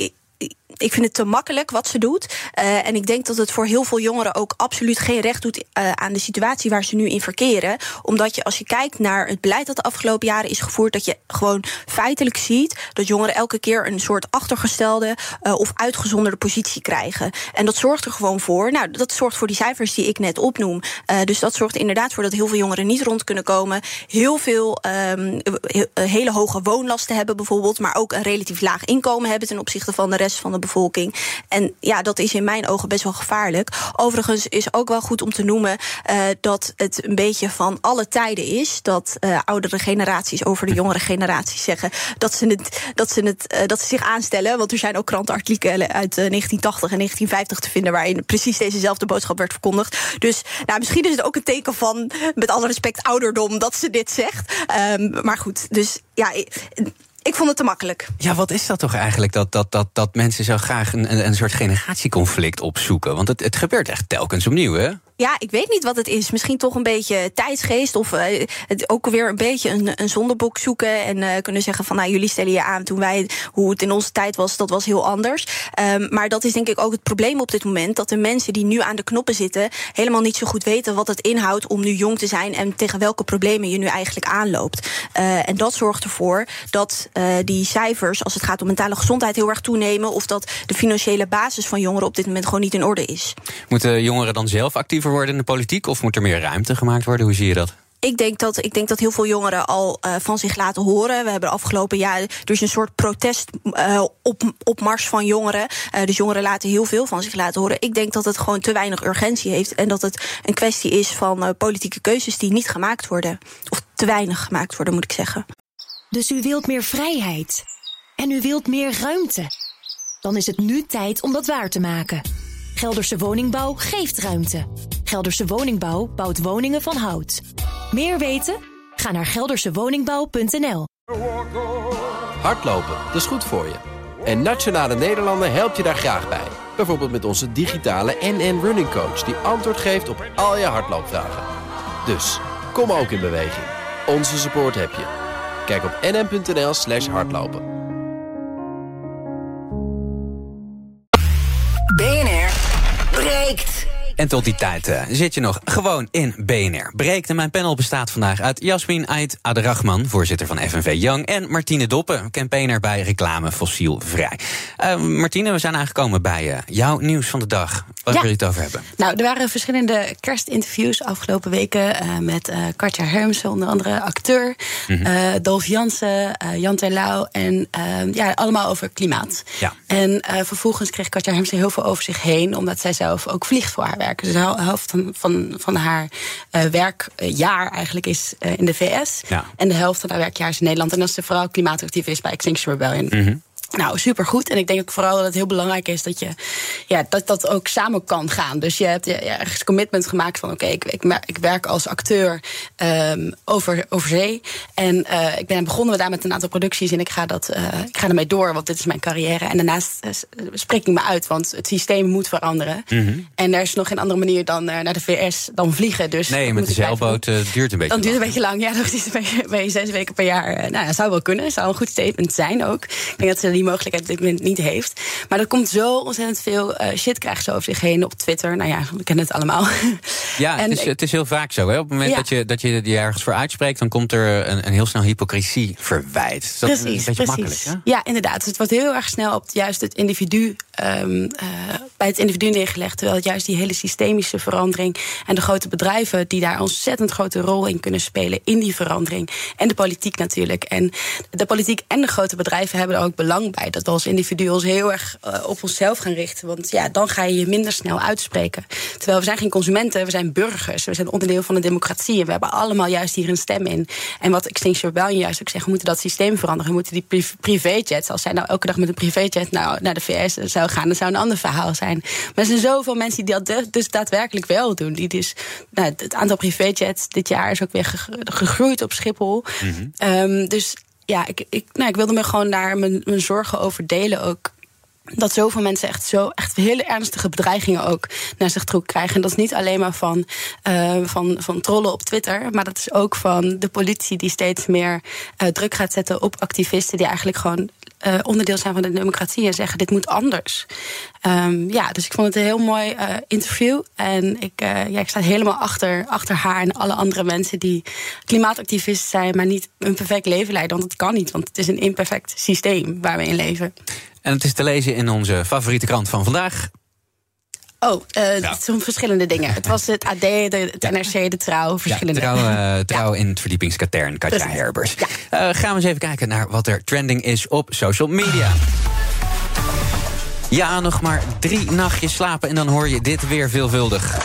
ik vind het te makkelijk wat ze doet. Uh, en ik denk dat het voor heel veel jongeren ook absoluut geen recht doet uh, aan de situatie waar ze nu in verkeren. Omdat je als je kijkt naar het beleid dat de afgelopen jaren is gevoerd, dat je gewoon feitelijk ziet dat jongeren elke keer een soort achtergestelde uh, of uitgezonderde positie krijgen. En dat zorgt er gewoon voor. Nou, dat zorgt voor die cijfers die ik net opnoem. dus dat zorgt inderdaad voor dat heel veel jongeren niet rond kunnen komen. Heel veel um, hele hoge woonlasten hebben bijvoorbeeld, maar ook een relatief laag inkomen hebben ten opzichte van de rest van de bevolking En ja, dat is in mijn ogen best wel gevaarlijk. Overigens is ook wel goed om te noemen uh, dat het een beetje van alle tijden is dat uh, oudere generaties over de jongere generaties zeggen dat ze, het, dat, ze het, uh, dat ze zich aanstellen. Want er zijn ook krantenartikelen uit 1980 en 1950 te vinden waarin precies dezezelfde boodschap werd verkondigd. Dus nou, misschien is het ook een teken van, met alle respect, ouderdom dat ze dit zegt. Um, maar goed, dus ja ik vond het te makkelijk. Ja, wat is dat toch eigenlijk? Dat, dat, dat, dat mensen zo graag een, een soort generatieconflict opzoeken? Want het, het gebeurt echt telkens opnieuw, hè? Ja, ik weet niet wat het is. Misschien toch een beetje tijdsgeest. Of uh, het ook weer een beetje een, een zondebok zoeken. En uh, kunnen zeggen van nou, jullie stellen je aan toen wij, hoe het in onze tijd was, dat was heel anders. Um, maar dat is denk ik ook het probleem op dit moment. Dat de mensen die nu aan de knoppen zitten, helemaal niet zo goed weten wat het inhoudt om nu jong te zijn. En tegen welke problemen je nu eigenlijk aanloopt. Uh, en dat zorgt ervoor dat die cijfers, als het gaat om mentale gezondheid, heel erg toenemen. Of dat de financiële basis van jongeren op dit moment gewoon niet in orde is. Moeten jongeren dan zelf actiever worden in de politiek? Of moet er meer ruimte gemaakt worden? Hoe zie je dat? Ik denk, dat, ik denk dat heel veel jongeren al uh, van zich laten horen. We hebben afgelopen jaar dus een soort protest uh, op, op mars van jongeren. Uh, dus jongeren laten heel veel van zich laten horen. Ik denk dat het gewoon te weinig urgentie heeft. En dat het een kwestie is van politieke keuzes die niet gemaakt worden. Of te weinig gemaakt worden, moet ik zeggen. Dus u wilt meer vrijheid. En u wilt meer ruimte. Dan is het nu tijd om dat waar te maken. Gelderse Woningbouw geeft ruimte. Gelderse Woningbouw bouwt woningen van hout. Meer weten? Ga naar geldersewoningbouw.nl. Hardlopen, dat is goed voor je. En Nationale Nederlanden helpt je daar graag bij. Bijvoorbeeld met onze digitale NN Running Coach... die antwoord geeft op al je hardloopvragen. Dus, kom ook in beweging. Onze support heb je. Kijk op nn.nl slash hardlopen. break. En tot die tijd uh, zit je nog gewoon in BNR. Breekt en mijn panel bestaat vandaag uit Jasmin Ait Aderachman, voorzitter van FNV Young, en Martine Doppen, campaigner bij Reclame Fossielvrij. Uh, Martine, we zijn aangekomen bij uh, jouw nieuws van de dag. Waar wil je het over hebben? Nou, er waren verschillende kerstinterviews afgelopen weken met Katja Hermsen, onder andere acteur, mm -hmm. Dolf Jansen, Jan Terlouw en ja, allemaal over klimaat. Ja. En vervolgens kreeg Katja Hermsen heel veel over zich heen, omdat zij zelf ook vliegt voor haar werk werken. Dus de helft van, van, van haar uh, werkjaar eigenlijk is uh, in de VS. Ja. En de helft van haar werkjaar is in Nederland. En als ze vooral klimaatactief is bij Extinction Rebellion. Mm -hmm. Nou, supergoed. En ik denk ook vooral dat het heel belangrijk is dat je ja, dat, dat ook samen kan gaan. Dus je hebt ja, ergens commitment gemaakt van oké, ik, ik, ik, werk als acteur um, over, over zee. En uh, ik ben begonnen we daar met een aantal producties en ik ga, dat, uh, ik ga ermee door, want dit is mijn carrière. En daarnaast uh, spreek ik me uit, want het systeem moet veranderen. Mm -hmm. En er is nog geen andere manier dan naar de VS dan vliegen. Dus nee, met de zeilboot duurt een beetje Dan duurt een beetje lang. Ja, dan ben je zes weken per jaar. nou, dat zou wel kunnen. zou een goed statement zijn ook. Ik denk dat ze die mogelijkheid op dit moment niet heeft. Maar er komt zo ontzettend veel uh, shit krijgt ze over zich heen op Twitter. Nou ja, we kennen het allemaal. Ja, het, is, het is heel vaak zo. Hè? Op het moment ja. dat, je, dat je je ergens voor uitspreekt, dan komt er een, een heel snel hypocrisie verwijt. Dat precies, is een beetje precies. makkelijk. Hè? Ja, inderdaad. Dus het wordt heel erg snel op juist het individu, um, uh, bij het individu neergelegd. Terwijl het juist die hele systemische verandering en de grote bedrijven die daar ontzettend grote rol in kunnen spelen in die verandering. En de politiek natuurlijk. En de politiek en de grote bedrijven hebben er ook belang bij. Dat we als individu ons heel erg uh, op onszelf gaan richten. Want ja, dan ga je je minder snel uitspreken. Terwijl we zijn geen consumenten, we zijn burgers. We zijn onderdeel van een democratie. En we hebben allemaal juist hier een stem in. En wat Extinction Rebellion juist ook zegt, we moeten dat systeem veranderen. We moeten die privéjets, als zij nou elke dag met een privéjet nou, naar de VS zou gaan, dat zou een ander verhaal zijn. Maar er zijn zoveel mensen die dat dus daadwerkelijk wel doen. Die dus, nou, het aantal privéjets dit jaar is ook weer gegroeid op Schiphol. Mm -hmm. um, dus ja, ik, ik, nou, ik wilde me gewoon daar mijn, mijn zorgen over delen ook dat zoveel mensen echt zo echt hele ernstige bedreigingen ook naar zich toe krijgen. En dat is niet alleen maar van, uh, van, van trollen op Twitter, maar dat is ook van de politie die steeds meer uh, druk gaat zetten op activisten die eigenlijk gewoon uh, onderdeel zijn van de democratie en zeggen dit moet anders. Um, ja, dus ik vond het een heel mooi interview. En ik, ja, ik sta helemaal achter, achter haar en alle andere mensen die klimaatactivisten zijn, maar niet een perfect leven leiden. Want dat kan niet, want het is een imperfect systeem waar we in leven. En het is te lezen in onze favoriete krant van vandaag. Oh, uh, ja. het zijn verschillende dingen. Het was het AD, de, het NRC, de Trouw, verschillende. Ja, trouw, uh, trouw ja. in het verdiepingskatern, Katja Precies. Herbers. Uh, gaan we eens even kijken naar wat er trending is op social media. Ja, nog maar drie nachtjes slapen en dan hoor je dit weer veelvuldig.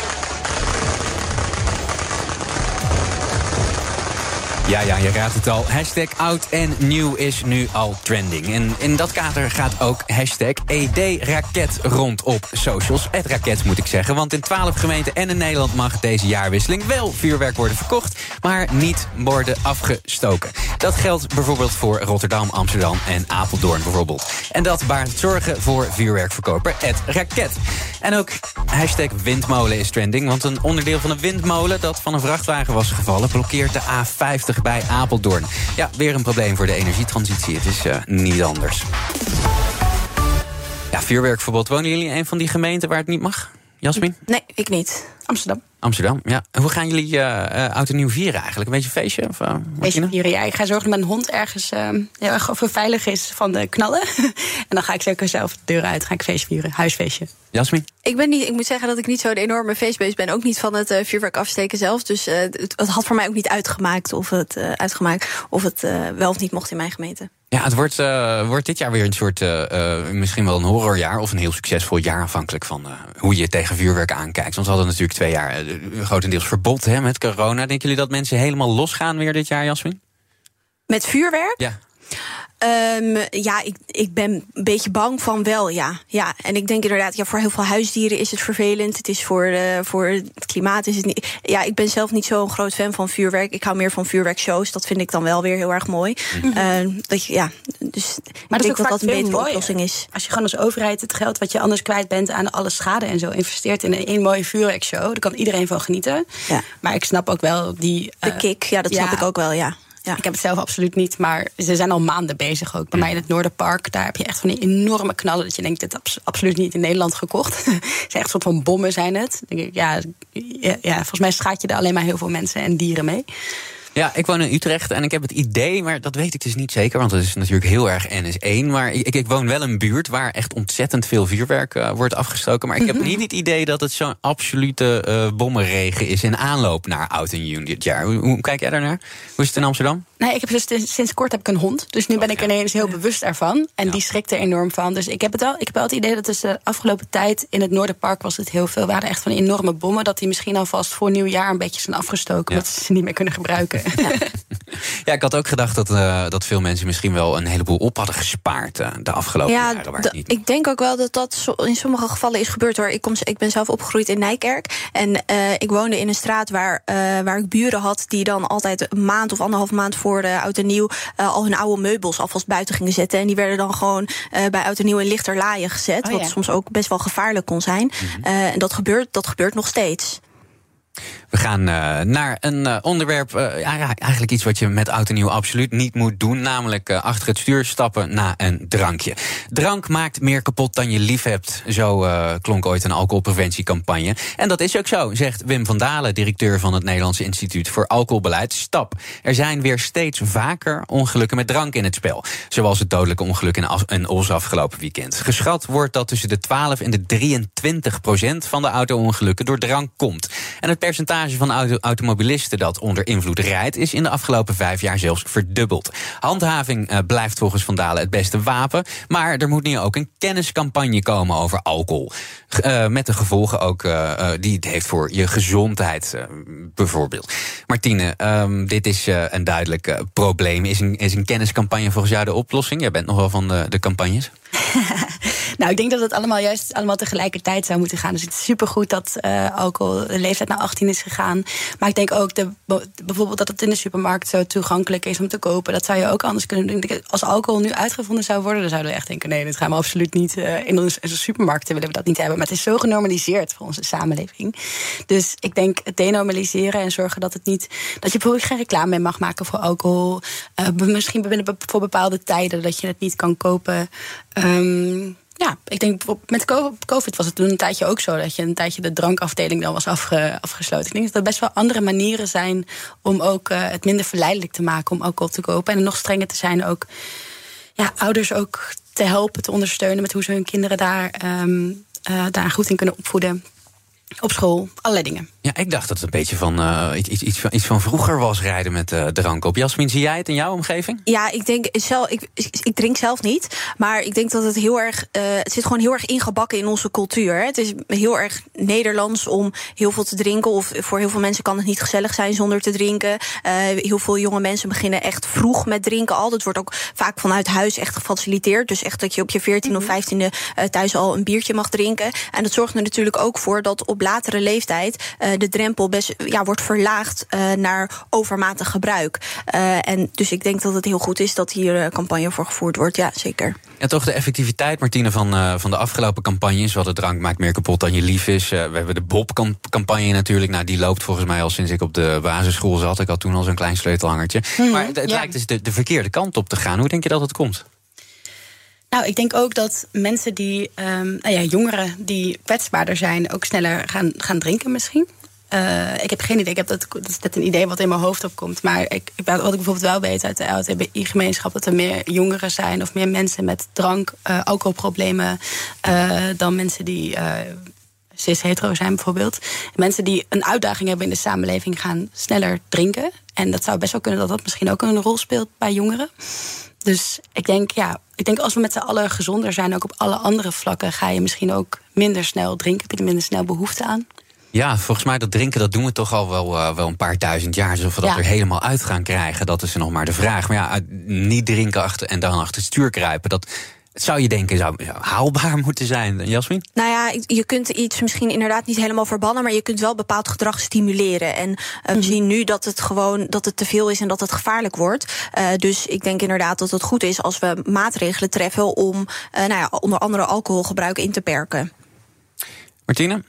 Ja, ja, je raadt het al. Hashtag oud en nieuw is nu al trending. En in dat kader gaat ook hashtag ED-raket rond op socials. Het raket moet ik zeggen, want in 12 gemeenten en in Nederland mag deze jaarwisseling wel vuurwerk worden verkocht, maar niet worden afgestoken. Dat geldt bijvoorbeeld voor Rotterdam, Amsterdam en Apeldoorn bijvoorbeeld. En dat baart zorgen voor vuurwerkverkoper het raket. En ook hashtag windmolen is trending, want een onderdeel van een windmolen dat van een vrachtwagen was gevallen blokkeert de A50 bij Apeldoorn. Ja, weer een probleem voor de energietransitie. Het is uh, niet anders. Ja, vuurwerkverbod. Wonen jullie in een van die gemeenten waar het niet mag? Jasmin? Nee, ik niet. Amsterdam. Amsterdam, ja. Hoe gaan jullie uh, uh, oud en nieuw vieren eigenlijk? Een beetje feestje? Of, uh, beetje vieren, ja. Ik ga zorgen dat mijn hond ergens heel erg veilig is van de knallen. en dan ga ik zeker zelf de deur uit. Ga ik feest vieren, huisfeestje. Jasmin? Ik, ben niet, ik moet zeggen dat ik niet zo'n enorme feestbeest ben. Ook niet van het vuurwerk afsteken zelf. Dus het, het, had voor mij ook niet uitgemaakt of het, uitgemaakt of het wel of niet mocht in mijn gemeente. Ja, het wordt, uh, wordt dit jaar weer een soort, uh, uh, misschien wel een horrorjaar... of een heel succesvol jaar afhankelijk van hoe je tegen vuurwerk aankijkt. Want we hadden natuurlijk twee jaar grotendeels verbod hè, met corona. Denken jullie dat mensen helemaal losgaan weer dit jaar, Jasmin? Met vuurwerk? Ja. Um, ja, ik, ik ben een beetje bang van wel, ja. ja. En ik denk inderdaad, ja, voor heel veel huisdieren is het vervelend. Het is voor, uh, voor het klimaat is het niet. Ja, ik ben zelf niet zo'n groot fan van vuurwerk. Ik hou meer van vuurwerkshows. Dat vind ik dan wel weer heel erg mooi. Mm -hmm. uh, dat je, ja, dus maar ik dat denk dat dat een betere mooier. oplossing is. Als je gewoon als overheid het geld wat je anders kwijt bent aan alle schade en zo investeert in één mooie vuurwerkshow, daar kan iedereen van genieten. Ja. Maar ik snap ook wel die. Uh, de kick, ja, dat snap ik ook wel, ja. Ja. Ik heb het zelf absoluut niet, maar ze zijn al maanden bezig ook. Bij mij in het Noorderpark, daar heb je echt van die enorme knallen... dat je denkt, dit is absoluut niet in Nederland gekocht. Het zijn echt een soort van bommen zijn het. Denk ik, ja, ja, volgens mij schaat je er alleen maar heel veel mensen en dieren mee. Ja, ik woon in Utrecht en ik heb het idee, maar dat weet ik dus niet zeker, want het is natuurlijk heel erg NS1. Maar ik, ik woon wel in een buurt waar echt ontzettend veel vuurwerk uh, wordt afgestoken. Maar ik heb niet het idee dat het zo'n absolute uh, bommenregen is in aanloop naar Oud en Nieuw dit jaar. Hoe, hoe, kijk jij daarnaar? Hoe is het in Amsterdam? Nee, ik heb dus sinds, sinds kort heb ik een hond. Dus nu ben ik ineens heel bewust ervan. En die schrikt er enorm van. Dus ik heb het wel. Ik heb wel het idee dat dus de afgelopen tijd in het Noorderpark was het heel veel. Waren echt van enorme bommen. Dat die misschien alvast voor nieuwjaar een beetje zijn afgestoken. Dat ze ze niet meer kunnen gebruiken. Ja, ik had ook gedacht dat, eh, dat veel mensen misschien wel een heleboel op hadden gespaard eh, de afgelopen Ja, jaren. Waar niet ik denk ook wel dat dat zo- in sommige gevallen is gebeurd hoor. Ik, kom, ik ben zelf opgegroeid in Nijkerk. En eh, ik woonde in een straat waar, eh, waar ik buren had die dan altijd een maand of anderhalf maand voor de oud en nieuw eh, al hun oude meubels alvast buiten gingen zetten. En die werden dan gewoon eh, bij oud en nieuw in lichterlaaien gezet. Oh, wat ja. soms ook best wel gevaarlijk kon zijn. Eh, en dat gebeurt, dat gebeurt nog steeds. We gaan eh, naar een eh, onderwerp, eh, ja, eigenlijk iets wat je met en nieuw absoluut niet moet doen. Namelijk achter het stuur stappen na een drankje. Drank maakt meer kapot dan je lief hebt. Zo klonk ooit een alcoholpreventiecampagne. En dat is ook zo, zegt Wim van Dalen, directeur van het Nederlands Instituut voor Alcoholbeleid. Stap. Er zijn weer steeds vaker ongelukken met drank in het spel. Zoals het dodelijke ongeluk in, As- in afgelopen weekend. Geschat wordt dat tussen de 12 en de 23 procent van de auto-ongelukken door drank komt. En het percentage van auto automobilisten dat onder invloed rijdt, is in de afgelopen vijf jaar zelfs verdubbeld. Handhaving eh, blijft volgens Van Dalen het beste wapen. Maar er moet nu ook een kenniscampagne komen over alcohol. Eh, met de gevolgen ook eh, die het heeft voor je gezondheid, bijvoorbeeld. Martine, ehm, dit is een duidelijk probleem. Is een, is een kenniscampagne volgens jou de oplossing? Jij bent nog wel van de, de campagnes. Nou, ik denk dat het allemaal juist allemaal tegelijkertijd zou moeten gaan. Dus het is supergoed dat eh, alcohol de leeftijd naar 18 is gegaan. Maar ik denk ook de, bijvoorbeeld dat het in de supermarkt zo toegankelijk is om te kopen. Dat zou je ook anders kunnen doen. Als alcohol nu uitgevonden zou worden, dan zouden we echt denken: nee, dit gaan we absoluut niet. eh, in onze, supermarkten willen we dat niet hebben. Maar het is zo genormaliseerd voor onze samenleving. Dus ik denk het denormaliseren en zorgen dat het niet. dat je bijvoorbeeld geen reclame meer mag maken voor alcohol. Eh, misschien voor bepaalde tijden dat je het niet kan kopen. Ehm, ja, ik denk met co- COVID was het toen een tijdje ook zo dat je een tijdje de drankafdeling dan was afge- afgesloten. Ik denk dat er best wel andere manieren zijn om ook eh, het minder verleidelijk te maken om alcohol te kopen. En nog strenger te zijn ook ja, ouders ook te helpen, te ondersteunen met hoe ze hun kinderen daar, ehm, eh, daar goed in kunnen opvoeden. Op school, allerlei dingen. Ja, ik dacht dat het een beetje van, eh, iets, iets, iets, van, iets van vroeger was rijden met eh, drank op. Jasmin, zie jij het in jouw omgeving? Ja, ik denk zelf, ik, ik, drink zelf niet. Maar ik denk dat het heel erg. eh, het zit gewoon heel erg ingebakken in onze cultuur. hè. Het is heel erg Nederlands om heel veel te drinken. Of voor heel veel mensen kan het niet gezellig zijn zonder te drinken. Eh, heel veel jonge mensen beginnen echt vroeg met drinken al. Dat wordt ook vaak vanuit huis echt gefaciliteerd. Dus echt dat je op je 14 of 15e eh, thuis al een biertje mag drinken. En dat zorgt er natuurlijk ook voor dat op latere leeftijd eh, de drempel best ja, wordt verlaagd eh, naar overmatig gebruik. Eh, en dus ik denk dat het heel goed is dat hier campagne voor gevoerd wordt. Ja, zeker. En toch de effectiviteit, Martine, van, eh, van de afgelopen campagnes. We hadden drank maakt meer kapot dan je lief is. Eh, we hebben de Bob-campagne natuurlijk. Nou, die loopt volgens mij al sinds ik op de basisschool zat. Ik had toen al zo'n klein sleutelhangertje. maar het, het ja. lijkt dus de, de verkeerde kant op te gaan. Hoe denk je dat het komt? Nou, ik denk ook dat mensen die, ehm, nou ja, jongeren die kwetsbaarder zijn, ook sneller gaan, gaan drinken misschien. Eh, ik heb geen idee, ik heb dat, dat is net een idee wat in mijn hoofd opkomt. Maar ik, wat ik bijvoorbeeld wel weet uit de LHTBI-gemeenschap... dat er meer jongeren zijn of meer mensen met drank, eh, alcoholproblemen... eh, dan mensen die cis-hetero zijn bijvoorbeeld. Mensen die een uitdaging hebben in de samenleving gaan sneller drinken. En dat zou best wel kunnen dat dat misschien ook een rol speelt bij jongeren. Dus ik denk, ja, ik denk als we met z'n allen gezonder zijn, ook op alle andere vlakken, ga je misschien ook minder snel drinken. Heb je er minder snel behoefte aan. Ja, volgens mij dat drinken, dat doen we toch al wel, eh, wel een paar duizend jaar. Dus of we dat Ja. er helemaal uit gaan krijgen, dat is nog maar de vraag. Maar ja, niet drinken achter, en dan achter het stuur kruipen, dat zou je denken zou zou haalbaar moeten zijn. Jasmin? Nou ja, je kunt iets misschien inderdaad niet helemaal verbannen, maar je kunt wel bepaald gedrag stimuleren. En eh, we zien nu dat het gewoon dat het te veel is en dat het gevaarlijk wordt. Eh, dus ik denk inderdaad dat het goed is als we maatregelen treffen om eh, nou ja, onder andere alcoholgebruik in te perken. Martine?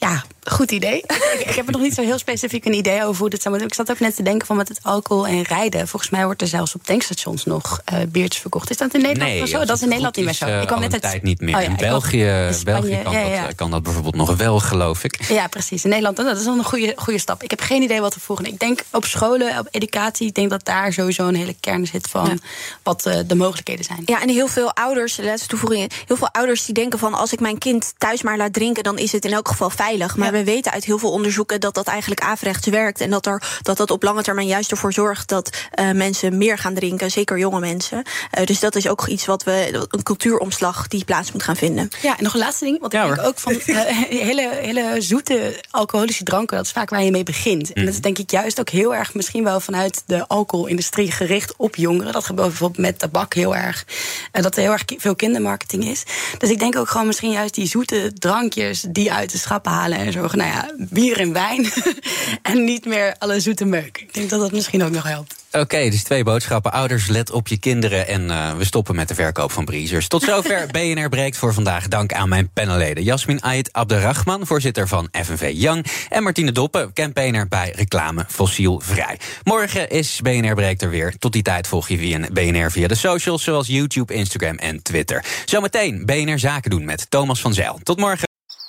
Ja, goed idee. ik, ik heb er nog niet zo heel specifiek een idee over hoe dit zou moeten. Ik zat ook net te denken van met het alcohol en rijden. Volgens mij wordt er zelfs op tankstations nog eh biertjes verkocht. Is dat in Nederland Nee, zo? Dat is in Nederland niet meer zo. eh, ik kwam al net uit tijd niet meer. Oh ja, in België, in Spanje, België kan, ja, ja. Dat, kan dat bijvoorbeeld nog wel, geloof ik. Ja, precies. In Nederland, dat is wel een goede, goede stap. Ik heb geen idee wat er volgende. Ik denk op scholen, op educatie, ik denk dat daar sowieso een hele kern zit van wat eh, de mogelijkheden zijn. Ja, en heel veel ouders, laatste toevoeging, heel veel ouders die denken van als ik mijn kind thuis maar laat drinken, dan is het in elk geval veilig. Maar we we weten uit heel veel onderzoeken dat dat eigenlijk averechts werkt. En dat, er, dat dat op lange termijn juist ervoor zorgt dat uh, mensen meer gaan drinken, zeker jonge mensen. Uh, dus dat is ook iets wat we, een cultuuromslag die plaats moet gaan vinden. Ja, en nog een laatste ding, want ik denk ook van uh, hele, hele zoete alcoholische dranken, dat is vaak waar je mee begint. En dat is denk ik juist ook heel erg misschien wel vanuit de alcoholindustrie gericht op jongeren. Dat gebeurt bijvoorbeeld met tabak heel erg. Uh, dat er heel erg veel kindermarketing is. Dus ik denk ook gewoon misschien juist die zoete drankjes die uit de schappen halen en nou ja, bier en wijn. en niet meer alle zoete meuk. Ik denk dat dat misschien ook nog helpt. Oké, okay, dus twee boodschappen. Ouders, let op je kinderen. En uh, we stoppen met de verkoop van breezers. Tot zover BNR breekt voor vandaag. Dank aan mijn panelleden. Jasmin Ait Abderrahman, voorzitter van FNV Young. En Martine Doppen, campaigner bij Reclame Fossielvrij. Morgen is BNR breekt er weer. Tot die tijd volg je via BNR via de socials, zoals YouTube, Instagram en Twitter. Zometeen BNR Zaken doen met Thomas van Zijl. Tot morgen.